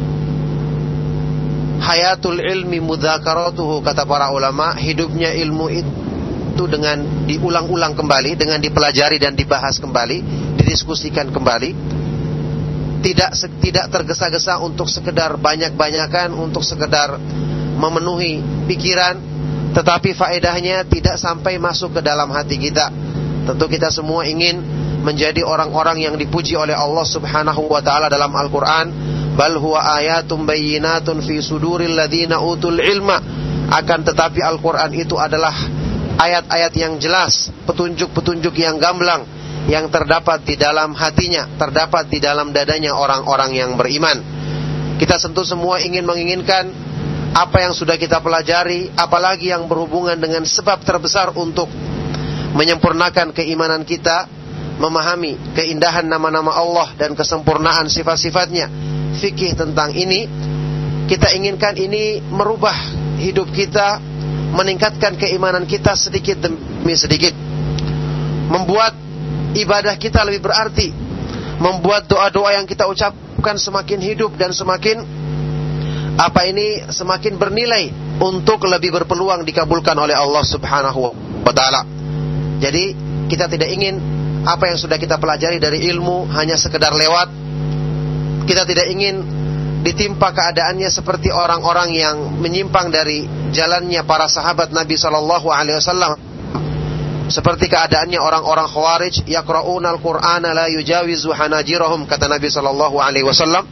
Hayatul ilmi mudzakaratuhu kata para ulama. Hidupnya ilmu itu dengan diulang-ulang kembali dengan dipelajari dan dibahas kembali didiskusikan kembali. Tidak tidak tergesa-gesa untuk sekedar banyak-banyakan untuk sekedar memenuhi pikiran tetapi faedahnya tidak sampai masuk ke dalam hati kita. Tentu kita semua ingin menjadi orang-orang yang dipuji oleh Allah Subhanahu wa taala dalam Al-Qur'an. Bal huwa ayatum bayyinatun fi suduril utul ilma. Akan tetapi Al-Qur'an itu adalah ayat-ayat yang jelas petunjuk-petunjuk yang gamblang yang terdapat di dalam hatinya terdapat di dalam dadanya orang-orang yang beriman. Kita tentu semua ingin menginginkan apa yang sudah kita pelajari apalagi yang berhubungan dengan sebab terbesar untuk menyempurnakan keimanan kita memahami keindahan nama-nama Allah dan kesempurnaan sifat-sifatnya fikih tentang ini kita inginkan ini merubah hidup kita meningkatkan keimanan kita sedikit demi sedikit. Membuat ibadah kita lebih berarti, membuat doa-doa yang kita ucapkan semakin hidup dan semakin apa ini semakin bernilai untuk lebih berpeluang dikabulkan oleh Allah Subhanahu wa taala. Jadi kita tidak ingin apa yang sudah kita pelajari dari ilmu hanya sekedar lewat. Kita tidak ingin ditimpa keadaannya seperti orang-orang yang menyimpang dari jalannya para sahabat Nabi Shallallahu Alaihi Wasallam. Seperti keadaannya orang-orang Khawarij yaqra'una al-Qur'ana la yujawizu hanajirahum kata Nabi sallallahu alaihi wasallam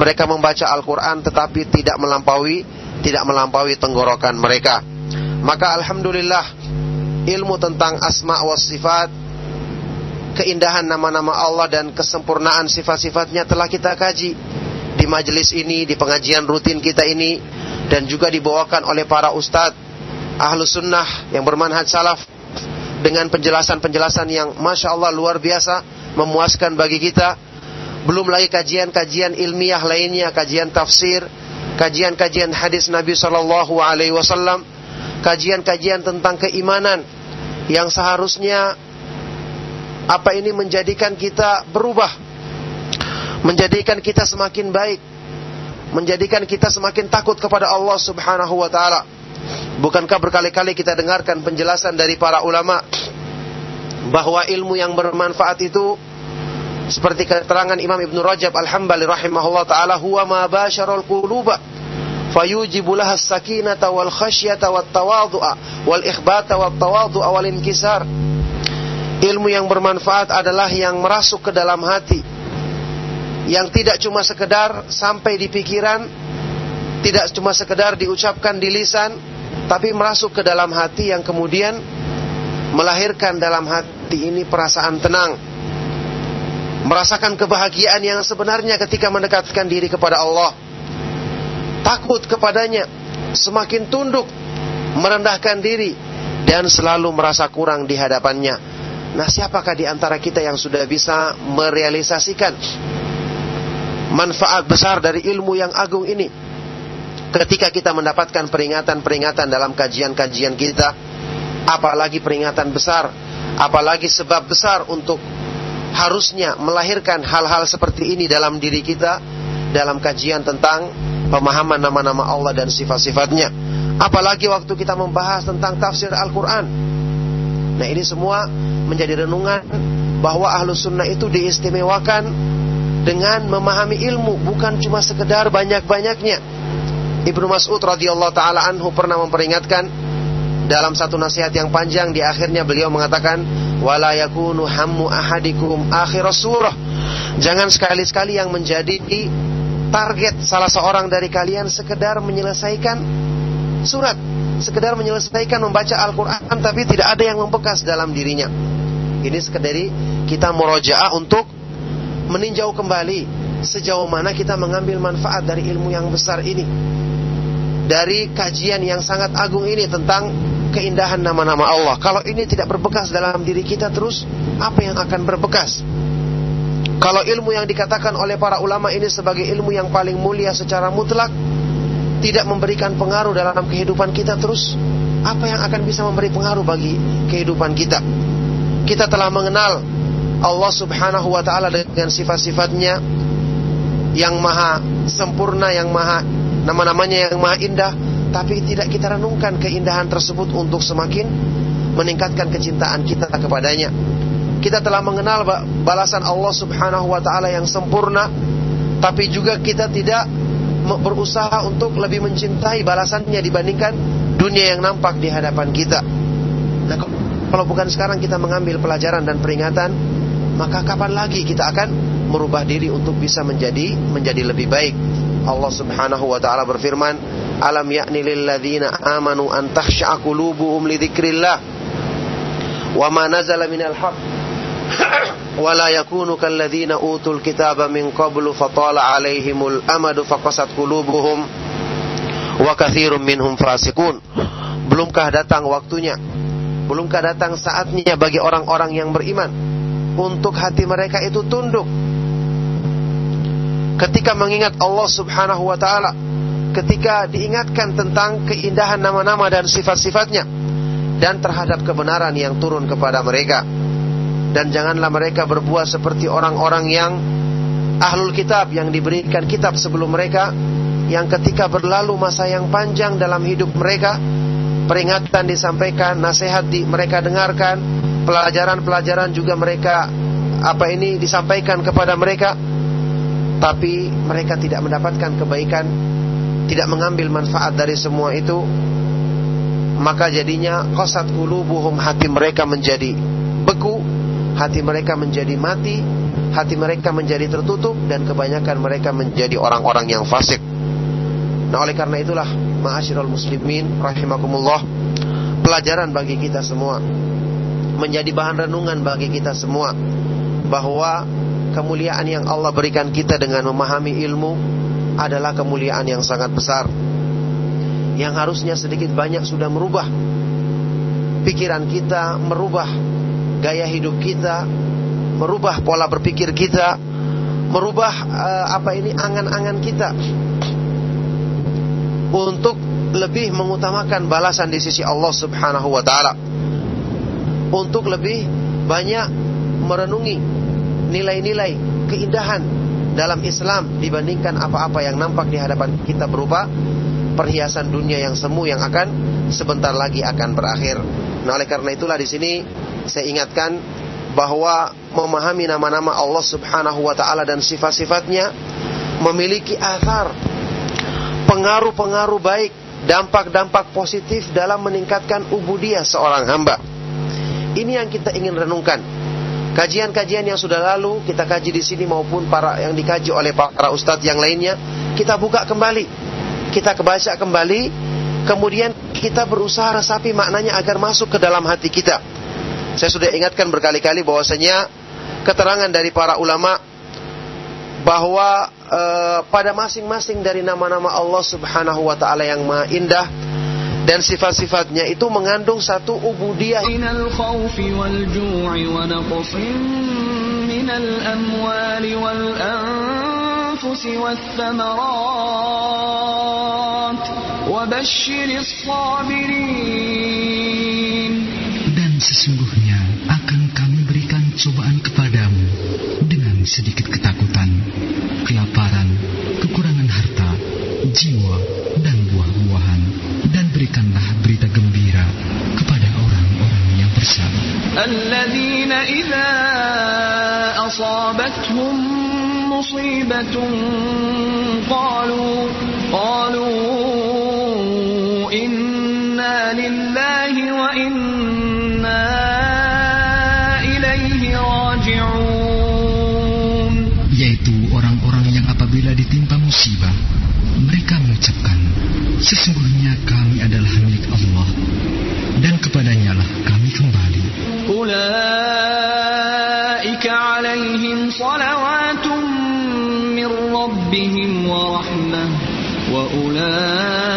mereka membaca Al-Qur'an tetapi tidak melampaui tidak melampaui tenggorokan mereka. Maka alhamdulillah ilmu tentang asma wa sifat keindahan nama-nama Allah dan kesempurnaan sifat-sifatnya telah kita kaji di majelis ini, di pengajian rutin kita ini dan juga dibawakan oleh para ustadz ahlu sunnah yang bermanhaj salaf dengan penjelasan-penjelasan yang masya Allah luar biasa memuaskan bagi kita. Belum lagi kajian-kajian ilmiah lainnya, kajian tafsir, kajian-kajian hadis Nabi Shallallahu Alaihi Wasallam, kajian-kajian tentang keimanan yang seharusnya apa ini menjadikan kita berubah, menjadikan kita semakin baik, menjadikan kita semakin takut kepada Allah Subhanahu Wa Taala. Bukankah berkali-kali kita dengarkan penjelasan dari para ulama bahwa ilmu yang bermanfaat itu seperti keterangan Imam Ibn Rajab Al-Hambali rahimahullah taala huwa ma basyarul quluba fayujibu laha sakinata wal khasyata wat tawadhu'a wal ikhbata wat tawadhu'a wal inkisar. Ilmu yang bermanfaat adalah yang merasuk ke dalam hati yang tidak cuma sekedar sampai di pikiran tidak cuma sekedar diucapkan di lisan tapi merasuk ke dalam hati yang kemudian melahirkan dalam hati ini perasaan tenang. Merasakan kebahagiaan yang sebenarnya ketika mendekatkan diri kepada Allah. Takut kepadanya, semakin tunduk, merendahkan diri dan selalu merasa kurang di hadapannya. Nah, siapakah di antara kita yang sudah bisa merealisasikan manfaat besar dari ilmu yang agung ini? Ketika kita mendapatkan peringatan-peringatan dalam kajian-kajian kita, apalagi peringatan besar, apalagi sebab besar untuk harusnya melahirkan hal-hal seperti ini dalam diri kita dalam kajian tentang pemahaman nama-nama Allah dan sifat-sifatnya. Apalagi waktu kita membahas tentang tafsir Al-Quran. Nah ini semua menjadi renungan bahwa ahlu sunnah itu diistimewakan dengan memahami ilmu bukan cuma sekedar banyak-banyaknya Ibnu Mas'ud radhiyallahu taala anhu pernah memperingatkan dalam satu nasihat yang panjang di akhirnya beliau mengatakan wala yakunu ahadikum akhir surah. Jangan sekali-sekali yang menjadi target salah seorang dari kalian sekedar menyelesaikan surat, sekedar menyelesaikan membaca Al-Qur'an tapi tidak ada yang membekas dalam dirinya. Ini sekedar kita murojaah untuk meninjau kembali sejauh mana kita mengambil manfaat dari ilmu yang besar ini dari kajian yang sangat agung ini tentang keindahan nama-nama Allah. Kalau ini tidak berbekas dalam diri kita terus, apa yang akan berbekas? Kalau ilmu yang dikatakan oleh para ulama ini sebagai ilmu yang paling mulia secara mutlak, tidak memberikan pengaruh dalam kehidupan kita terus, apa yang akan bisa memberi pengaruh bagi kehidupan kita? Kita telah mengenal Allah Subhanahu wa taala dengan sifat-sifatnya yang maha sempurna, yang maha nama-namanya yang maha indah, tapi tidak kita renungkan keindahan tersebut untuk semakin meningkatkan kecintaan kita kepadanya. Kita telah mengenal balasan Allah Subhanahu wa taala yang sempurna, tapi juga kita tidak berusaha untuk lebih mencintai balasannya dibandingkan dunia yang nampak di hadapan kita. Nah, kalau bukan sekarang kita mengambil pelajaran dan peringatan, maka kapan lagi kita akan merubah diri untuk bisa menjadi menjadi lebih baik. Allah Subhanahu wa taala berfirman, "Alam ya'ni lil ladzina amanu an takhsha'a qulubuhum li dzikrillah wa ma nazala minal haqq wa la yakunu kal ladzina utul kitaba min qablu fatala 'alaihimul amadu faqasat qulubuhum wa katsirum minhum fasiqun." Belumkah datang waktunya? Belumkah datang saatnya bagi orang-orang yang beriman untuk hati mereka itu tunduk ketika mengingat Allah Subhanahu wa taala, ketika diingatkan tentang keindahan nama-nama dan sifat-sifatnya dan terhadap kebenaran yang turun kepada mereka. dan janganlah mereka berbuat seperti orang-orang yang ahlul kitab yang diberikan kitab sebelum mereka yang ketika berlalu masa yang panjang dalam hidup mereka peringatan disampaikan, nasihat di mereka dengarkan, pelajaran-pelajaran juga mereka apa ini disampaikan kepada mereka tapi mereka tidak mendapatkan kebaikan, tidak mengambil manfaat dari semua itu maka jadinya qasat qulubuhum hati mereka menjadi beku, hati mereka menjadi mati, hati mereka menjadi tertutup dan kebanyakan mereka menjadi orang-orang yang fasik. Nah, oleh karena itulah ma'asyiral muslimin rahimakumullah pelajaran bagi kita semua menjadi bahan renungan bagi kita semua bahwa kemuliaan yang Allah berikan kita dengan memahami ilmu adalah kemuliaan yang sangat besar yang harusnya sedikit banyak sudah merubah pikiran kita, merubah gaya hidup kita, merubah pola berpikir kita, merubah uh, apa ini angan-angan kita untuk lebih mengutamakan balasan di sisi Allah Subhanahu wa taala. Untuk lebih banyak merenungi nilai-nilai keindahan dalam Islam dibandingkan apa-apa yang nampak di hadapan kita berupa perhiasan dunia yang semu yang akan sebentar lagi akan berakhir. Nah, oleh karena itulah di sini saya ingatkan bahwa memahami nama-nama Allah Subhanahu wa taala dan sifat-sifatnya memiliki athar pengaruh-pengaruh baik, dampak-dampak positif dalam meningkatkan ubudiyah seorang hamba. Ini yang kita ingin renungkan. Kajian-kajian yang sudah lalu kita kaji di sini maupun para yang dikaji oleh para ustadz yang lainnya, kita buka kembali kita kebaca kembali, kemudian kita berusaha resapi maknanya agar masuk ke dalam hati kita. Saya sudah ingatkan berkali-kali bahwasanya keterangan dari para ulama bahwa e, pada masing-masing dari nama-nama Allah Subhanahu wa taala yang maha indah dan sifat-sifatnya itu mengandung satu ubudiyah. Minal khawfi wal ju'i wa naqsin minal amwali wal anfusi was thamarat wa basyiris sabirin. Dan sesungguhnya akan kami berikan cobaan kepadamu dengan sedikit ketakutan, kelaparan, الذين إذا أصابتهم مصيبة قالوا قالوا إنا لله وإنا إليه راجعون Yaitu orang-orang yang apabila ditimpa musibah, mereka mengucapkan, Sesungguhnya kami adalah milik Allah, أولئك عليهم صلوات من ربهم ورحمة وأولئك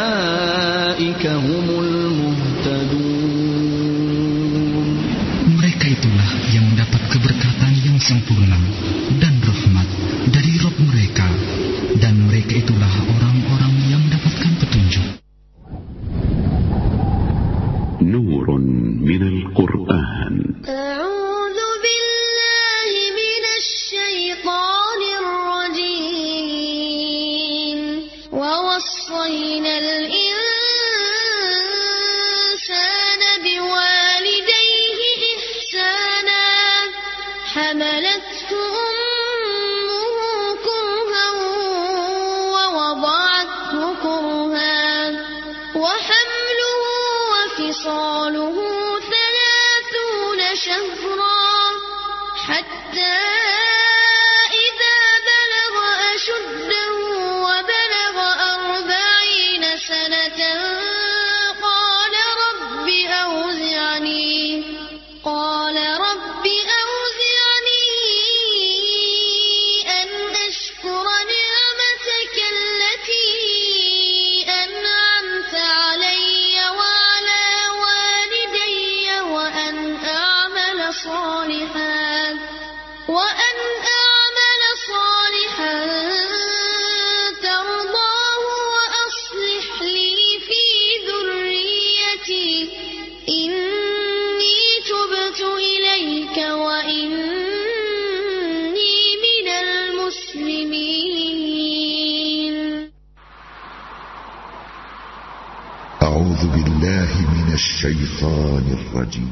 الشيطان الرجيم.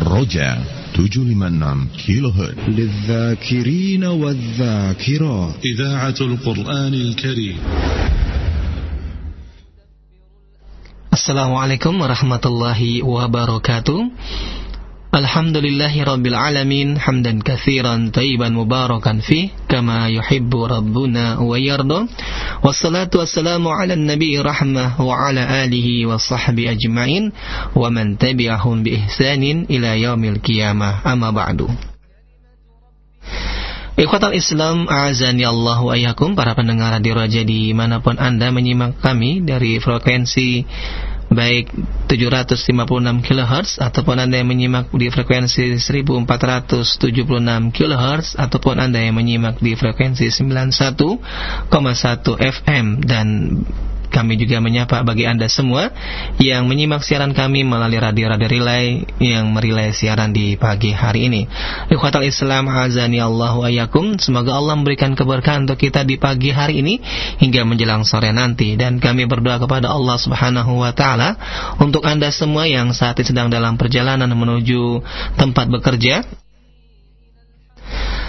رجع 756 كيلو هرتز للذاكرين والذاكرات. إذاعة القرآن الكريم. Assalamualaikum warahmatullahi wabarakatuh Alhamdulillahi rabbil alamin Hamdan kathiran tayyiban mubarakan fi Kama yuhibbu rabbuna wa yarda Wassalatu wassalamu ala nabi rahmah Wa ala alihi wa sahbi ajma'in Wa man tabi'ahum bi ihsanin ila yaumil qiyamah. Amma ba'du. Ikhwatal Islam, azani Allah wa ayakum, para pendengar radio Raja di mana pun Anda menyimak kami dari frekuensi baik 756 kHz ataupun Anda yang menyimak di frekuensi 1476 kHz ataupun Anda yang menyimak di frekuensi 91,1 FM dan kami juga menyapa bagi Anda semua yang menyimak siaran kami melalui radio-radio relay yang merilai siaran di pagi hari ini. Ikhwatal Islam azani Allah wa yakum. Semoga Allah memberikan keberkahan untuk kita di pagi hari ini hingga menjelang sore nanti dan kami berdoa kepada Allah Subhanahu wa taala untuk Anda semua yang saat ini sedang dalam perjalanan menuju tempat bekerja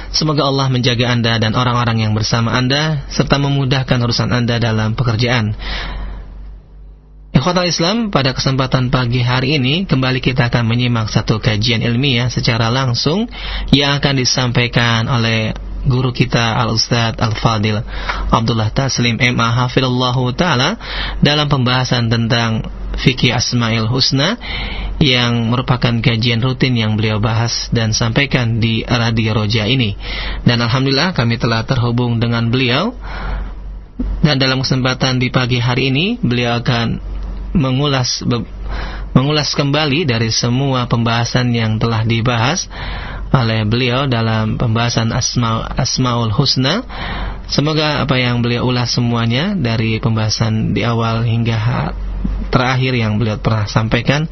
Semoga Allah menjaga Anda dan orang-orang yang bersama Anda serta memudahkan urusan Anda dalam pekerjaan. Ikhwatal Islam, pada kesempatan pagi hari ini kembali kita akan menyimak satu kajian ilmiah secara langsung yang akan disampaikan oleh guru kita Al-Ustaz Al-Fadil Abdullah Taslim MA Hafidullahu Ta'ala dalam pembahasan tentang fikih Asmaul Husna yang merupakan kajian rutin yang beliau bahas dan sampaikan di Radio Roja ini. Dan Alhamdulillah kami telah terhubung dengan beliau dan dalam kesempatan di pagi hari ini beliau akan mengulas mengulas kembali dari semua pembahasan yang telah dibahas oleh beliau dalam pembahasan Asma Asmaul Husna. Semoga apa yang beliau ulas semuanya dari pembahasan di awal hingga terakhir yang beliau pernah sampaikan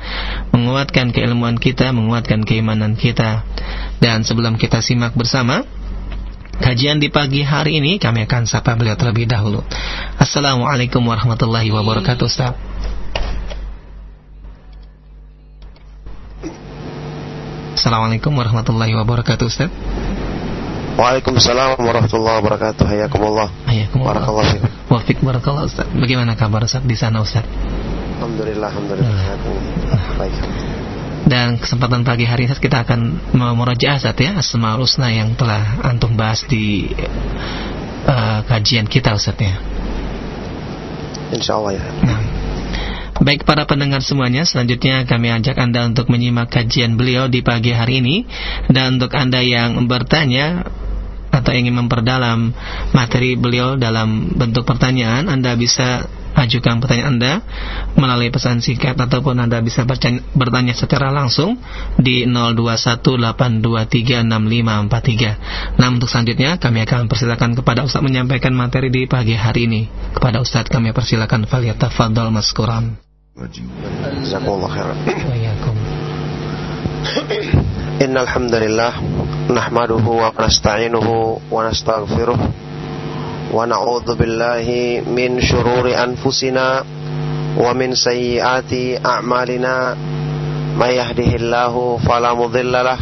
menguatkan keilmuan kita, menguatkan keimanan kita. Dan sebelum kita simak bersama kajian di pagi hari ini, kami akan sapa beliau terlebih dahulu. Assalamualaikum warahmatullahi wabarakatuh, Ustaz. Assalamualaikum warahmatullahi wabarakatuh Ustaz. Waalaikumsalam warahmatullahi wabarakatuh. Hayakumullah. Hayakumullah. Barakallah. Wafik barakallah Ustaz. Bagaimana kabar Ustaz di sana Ustaz? Alhamdulillah Alhamdulillah. Hayakumullah. Baik. Dan kesempatan pagi hari ini kita akan memurojaah Ustaz ya Asmaul Husna yang telah antum bahas di uh, kajian kita Ustaz ya. Insya Allah ya. Nah Baik para pendengar semuanya, selanjutnya kami ajak Anda untuk menyimak kajian beliau di pagi hari ini dan untuk Anda yang bertanya atau ingin memperdalam materi beliau dalam bentuk pertanyaan, Anda bisa ajukan pertanyaan Anda melalui pesan singkat ataupun Anda bisa bertanya secara langsung di 0218236543. Nah, untuk selanjutnya kami akan persilakan kepada Ustaz menyampaikan materi di pagi hari ini. Kepada Ustaz kami persilakan Faliyatafadhal Maskuran. Jazakumullah khairan. Innal hamdalillah nahmaduhu wa nasta'inuhu wa nastaghfiruh wa na'udzu billahi min shururi anfusina wa min sayyiati a'malina. May yahdihillahu fala mudhillalah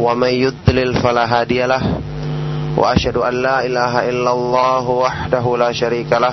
wa may yudlil fala wa ashhadu an la ilaha illallah wahdahu la sharikalah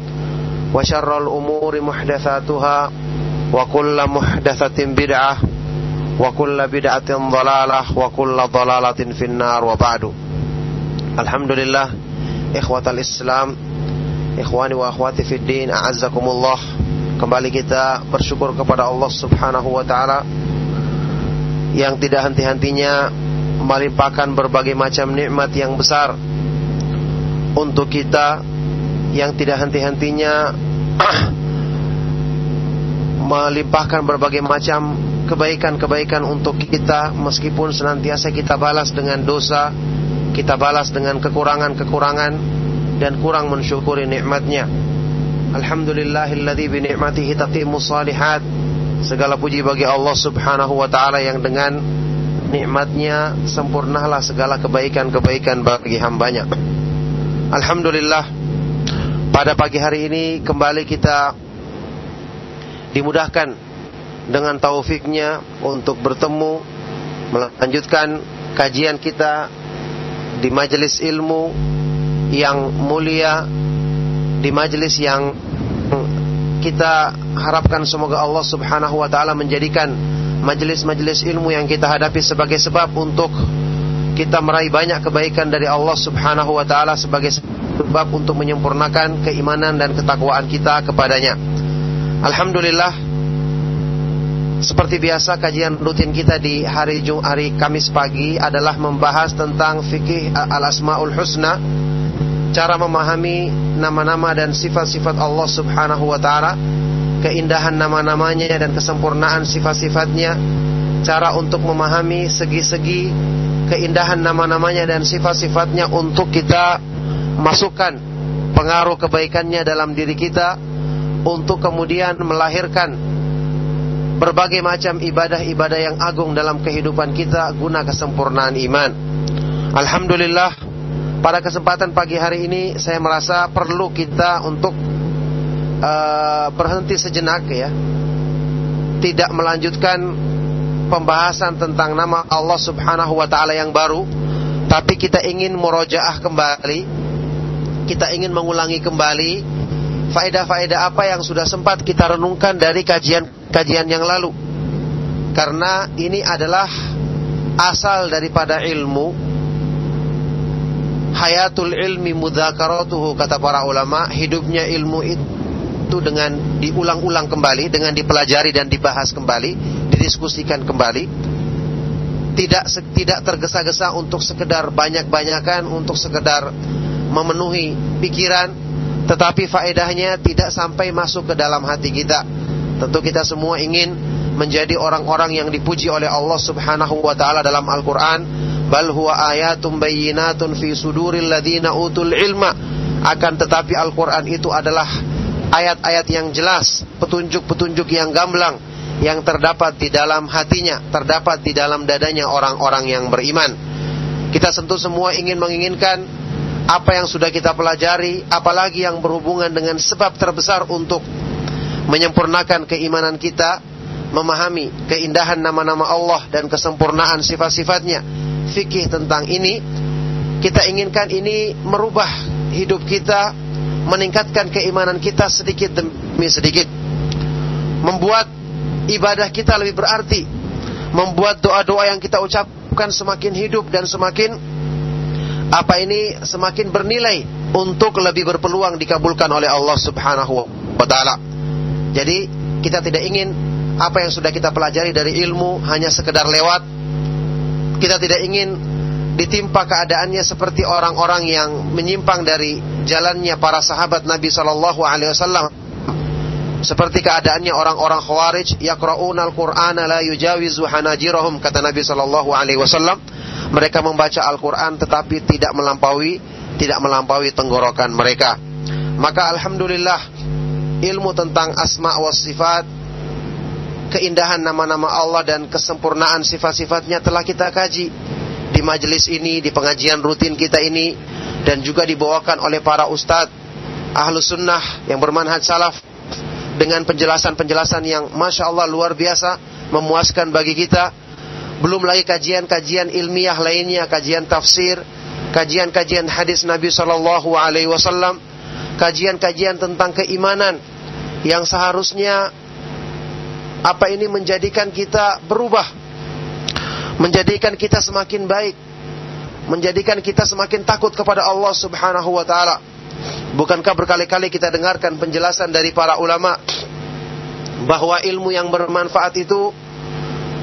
وشر الأمور محدثاتها وكل محدثة بدعة وكل بدعة ضلالة وكل ضلالة في النار وبعد الحمد لله إخوة الإسلام إخواني وأخواتي في الدين أعزكم الله Kembali kita bersyukur kepada Allah subhanahu wa ta'ala Yang tidak henti-hentinya melimpahkan berbagai macam nikmat yang besar Untuk kita yang tidak henti-hentinya Melimpahkan berbagai macam kebaikan-kebaikan untuk kita Meskipun senantiasa kita balas dengan dosa Kita balas dengan kekurangan-kekurangan Dan kurang mensyukuri nikmatnya Alhamdulillahilladzi bi ni'matihi tatimmu salihat. Segala puji bagi Allah Subhanahu wa taala yang dengan nikmatnya sempurnalah segala kebaikan-kebaikan bagi hambanya. Alhamdulillah pada pagi hari ini kembali kita dimudahkan dengan taufiknya untuk bertemu melanjutkan kajian kita di majelis ilmu yang mulia di majelis yang kita harapkan semoga Allah Subhanahu wa taala menjadikan majelis-majelis ilmu yang kita hadapi sebagai sebab untuk kita meraih banyak kebaikan dari Allah Subhanahu wa taala sebagai sebab untuk menyempurnakan keimanan dan ketakwaan kita kepadanya. Alhamdulillah seperti biasa kajian rutin kita di hari Jum hari Kamis pagi adalah membahas tentang fikih al-asmaul husna cara memahami nama-nama dan sifat-sifat Allah Subhanahu wa taala, keindahan nama-namanya dan kesempurnaan sifat-sifatnya, cara untuk memahami segi-segi keindahan nama-namanya dan sifat-sifatnya untuk kita masukkan pengaruh kebaikannya dalam diri kita untuk kemudian melahirkan berbagai macam ibadah-ibadah yang agung dalam kehidupan kita guna kesempurnaan iman. Alhamdulillah pada kesempatan pagi hari ini saya merasa perlu kita untuk uh, berhenti sejenak ya. Tidak melanjutkan pembahasan tentang nama Allah Subhanahu wa taala yang baru, tapi kita ingin murojaah kembali. Kita ingin mengulangi kembali faedah-faedah apa yang sudah sempat kita renungkan dari kajian-kajian yang lalu. Karena ini adalah asal daripada ilmu hayatul ilmi mudzakaratuhu kata para ulama hidupnya ilmu itu dengan diulang-ulang kembali dengan dipelajari dan dibahas kembali didiskusikan kembali. Tidak tidak tergesa-gesa untuk sekedar banyak-banyakan untuk sekedar memenuhi pikiran tetapi faedahnya tidak sampai masuk ke dalam hati kita. Tentu kita semua ingin menjadi orang-orang yang dipuji oleh Allah Subhanahu wa taala dalam Al-Qur'an. Bal huwa ayatum bayyinatun fi suduril ladina utul ilma. Akan tetapi Al-Qur'an itu adalah ayat-ayat yang jelas petunjuk-petunjuk yang gamblang yang terdapat di dalam hatinya terdapat di dalam dadanya orang-orang yang beriman. Kita tentu semua ingin menginginkan apa yang sudah kita pelajari apalagi yang berhubungan dengan sebab terbesar untuk menyempurnakan keimanan kita memahami keindahan nama-nama Allah dan kesempurnaan sifat-sifatnya fikih tentang ini. Kita inginkan ini merubah hidup kita meningkatkan keimanan kita sedikit demi sedikit. Membuat ibadah kita lebih berarti. Membuat doa-doa yang kita ucapkan semakin hidup dan semakin apa ini semakin bernilai untuk lebih berpeluang dikabulkan oleh Allah Subhanahu wa taala. Jadi kita tidak ingin apa yang sudah kita pelajari dari ilmu hanya sekedar lewat. Kita tidak ingin ditimpa keadaannya seperti orang-orang yang menyimpang dari jalannya para sahabat Nabi Shallallahu Alaihi Wasallam. Seperti keadaannya orang-orang Khawarij yaqra'una al-Qur'ana la yujawizu hanajirahum kata Nabi Shallallahu alaihi wasallam mereka membaca Al-Qur'an tetapi tidak melampaui tidak melampaui tenggorokan mereka. Maka alhamdulillah ilmu tentang asma wa sifat keindahan nama-nama Allah dan kesempurnaan sifat-sifatnya telah kita kaji di majelis ini, di pengajian rutin kita ini dan juga dibawakan oleh para ustadz ahlu sunnah yang bermanhaj salaf dengan penjelasan-penjelasan yang masya Allah luar biasa memuaskan bagi kita. Belum lagi kajian-kajian ilmiah lainnya, kajian tafsir, kajian-kajian hadis Nabi Shallallahu Alaihi Wasallam, kajian-kajian tentang keimanan yang seharusnya apa ini menjadikan kita berubah, menjadikan kita semakin baik, menjadikan kita semakin takut kepada Allah Subhanahu wa taala. Bukankah berkali-kali kita dengarkan penjelasan dari para ulama bahwa ilmu yang bermanfaat itu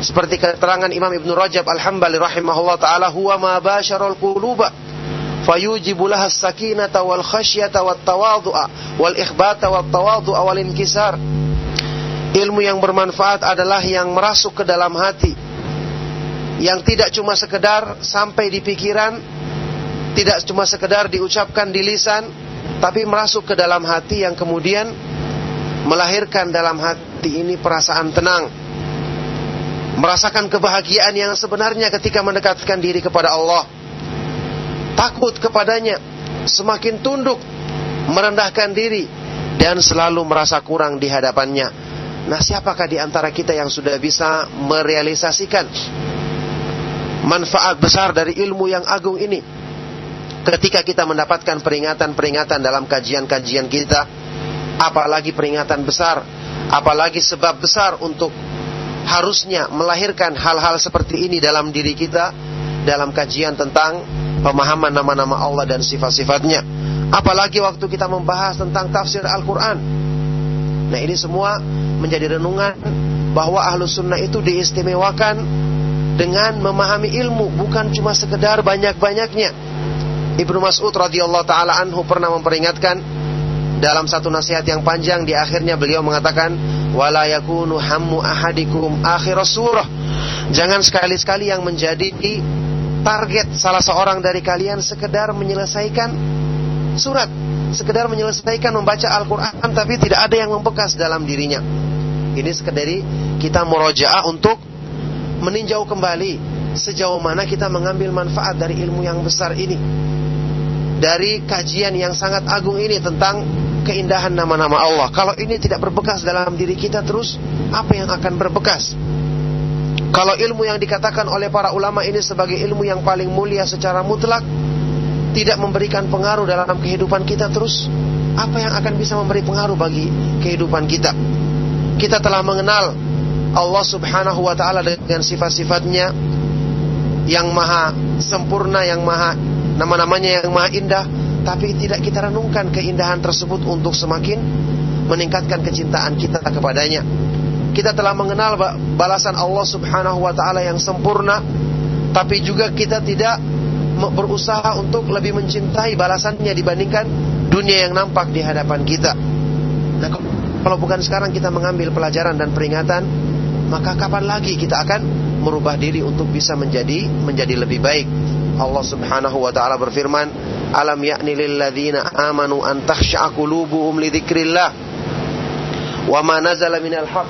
seperti keterangan Imam Ibn Rajab Al-Hambali rahimahullah taala huwa ma basyarul quluba fayujibu laha sakinata wal khasyata wat tawadhu'a wal ikhbata wat tawadhu'a wal inkisar ilmu yang bermanfaat adalah yang merasuk ke dalam hati yang tidak cuma sekedar sampai di pikiran tidak cuma sekedar diucapkan di lisan tapi merasuk ke dalam hati yang kemudian melahirkan dalam hati ini perasaan tenang merasakan kebahagiaan yang sebenarnya ketika mendekatkan diri kepada Allah. Takut kepadanya, semakin tunduk, merendahkan diri, dan selalu merasa kurang di hadapannya. Nah, siapakah di antara kita yang sudah bisa merealisasikan manfaat besar dari ilmu yang agung ini? Ketika kita mendapatkan peringatan-peringatan dalam kajian-kajian kita, apalagi peringatan besar, apalagi sebab besar untuk harusnya melahirkan hal-hal seperti ini dalam diri kita dalam kajian tentang pemahaman nama-nama Allah dan sifat-sifatnya. Apalagi waktu kita membahas tentang tafsir Al-Quran. Nah ini semua menjadi renungan bahwa ahlu sunnah itu diistimewakan dengan memahami ilmu bukan cuma sekedar banyak-banyaknya. Ibnu Mas'ud radhiyallahu taala anhu pernah memperingatkan dalam satu nasihat yang panjang di akhirnya beliau mengatakan wala yakunu hammu ahadikum akhir surah. Jangan sekali-sekali yang menjadi target salah seorang dari kalian sekedar menyelesaikan surat, sekedar menyelesaikan membaca Al-Qur'an tapi tidak ada yang membekas dalam dirinya. Ini sekedar kita murojaah untuk meninjau kembali sejauh mana kita mengambil manfaat dari ilmu yang besar ini. Dari kajian yang sangat agung ini tentang keindahan nama-nama Allah. Kalau ini tidak berbekas dalam diri kita terus, apa yang akan berbekas? Kalau ilmu yang dikatakan oleh para ulama ini sebagai ilmu yang paling mulia secara mutlak, tidak memberikan pengaruh dalam kehidupan kita terus, apa yang akan bisa memberi pengaruh bagi kehidupan kita? Kita telah mengenal Allah Subhanahu wa taala dengan sifat-sifatnya yang maha sempurna, yang maha nama-namanya yang maha indah, tapi tidak kita renungkan keindahan tersebut untuk semakin meningkatkan kecintaan kita kepadanya. Kita telah mengenal balasan Allah Subhanahu wa taala yang sempurna, tapi juga kita tidak berusaha untuk lebih mencintai balasannya dibandingkan dunia yang nampak di hadapan kita. Nah, kalau bukan sekarang kita mengambil pelajaran dan peringatan, maka kapan lagi kita akan merubah diri untuk bisa menjadi menjadi lebih baik? Allah Subhanahu wa taala berfirman, Alam yakni lilladzina amanu an takhsha'a qulubuhum li dzikrillah wa ma nazala minal haqq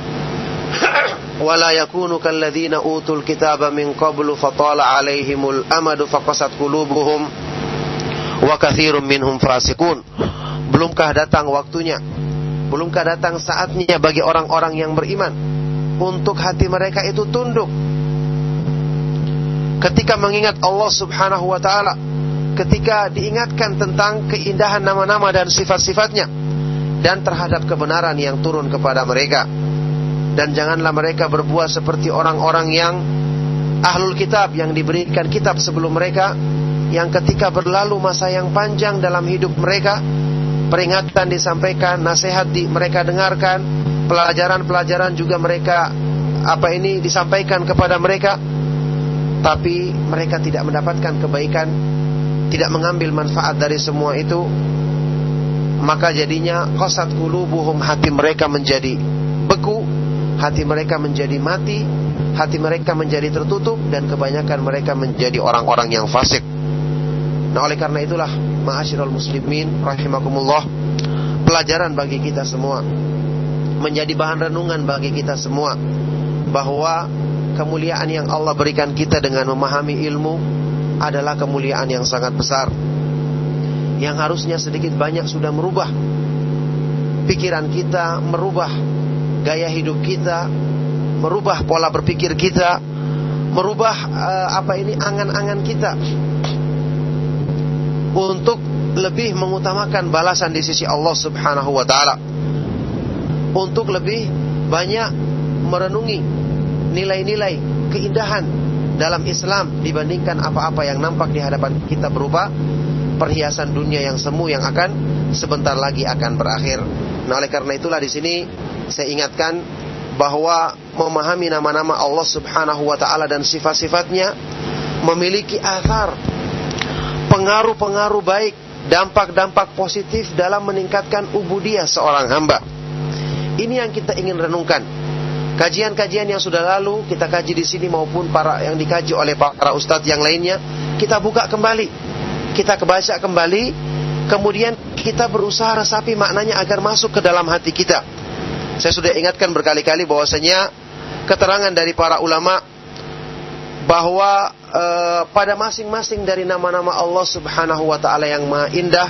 wa la yakunu kalladzina utul kitaba min qablu fatala alaihimul amadu faqasat qulubuhum wa katsirum minhum fasiqun. Belumkah datang waktunya? Belumkah datang saatnya bagi orang-orang yang beriman untuk hati mereka itu tunduk. Ketika mengingat Allah Subhanahu wa taala. Ketika diingatkan tentang keindahan nama-nama dan sifat-sifatnya. Dan terhadap kebenaran yang turun kepada mereka. Dan janganlah mereka berbuat seperti orang-orang yang ahlul kitab yang diberikan kitab sebelum mereka. Yang ketika berlalu masa yang panjang dalam hidup mereka. Peringatan disampaikan nasihat di mereka dengarkan pelajaran-pelajaran juga mereka apa ini disampaikan kepada mereka. Tapi mereka tidak mendapatkan kebaikan tidak mengambil manfaat dari semua itu. Maka jadinya qasat qulubuhum hati mereka menjadi beku hati mereka menjadi mati hati mereka menjadi tertutup dan kebanyakan mereka menjadi orang-orang yang fasik. Nah oleh karena itulah ma'asyiral muslimin rahimakumullah pelajaran bagi kita semua menjadi bahan renungan bagi kita semua bahwa kemuliaan yang Allah berikan kita dengan memahami ilmu adalah kemuliaan yang sangat besar yang harusnya sedikit banyak sudah merubah pikiran kita, merubah gaya hidup kita, merubah pola berpikir kita, merubah eh, apa ini angan-angan kita untuk lebih mengutamakan balasan di sisi Allah Subhanahu wa taala. Untuk lebih banyak merenungi nilai-nilai keindahan dalam Islam dibandingkan apa-apa yang nampak di hadapan kita berupa perhiasan dunia yang semu yang akan sebentar lagi akan berakhir. Nah, oleh karena itulah di sini saya ingatkan bahwa memahami nama-nama Allah Subhanahu wa taala dan sifat-sifatnya memiliki athar pengaruh-pengaruh baik, dampak-dampak positif dalam meningkatkan ubudiyah seorang hamba. Ini yang kita ingin renungkan. Kajian-kajian yang sudah lalu kita kaji di sini maupun para yang dikaji oleh para ustadz yang lainnya, kita buka kembali. Kita kebaca kembali, kemudian kita berusaha resapi maknanya agar masuk ke dalam hati kita. Saya sudah ingatkan berkali-kali bahwasanya keterangan dari para ulama bahwa eh, pada masing-masing dari nama-nama Allah Subhanahu wa taala yang maha indah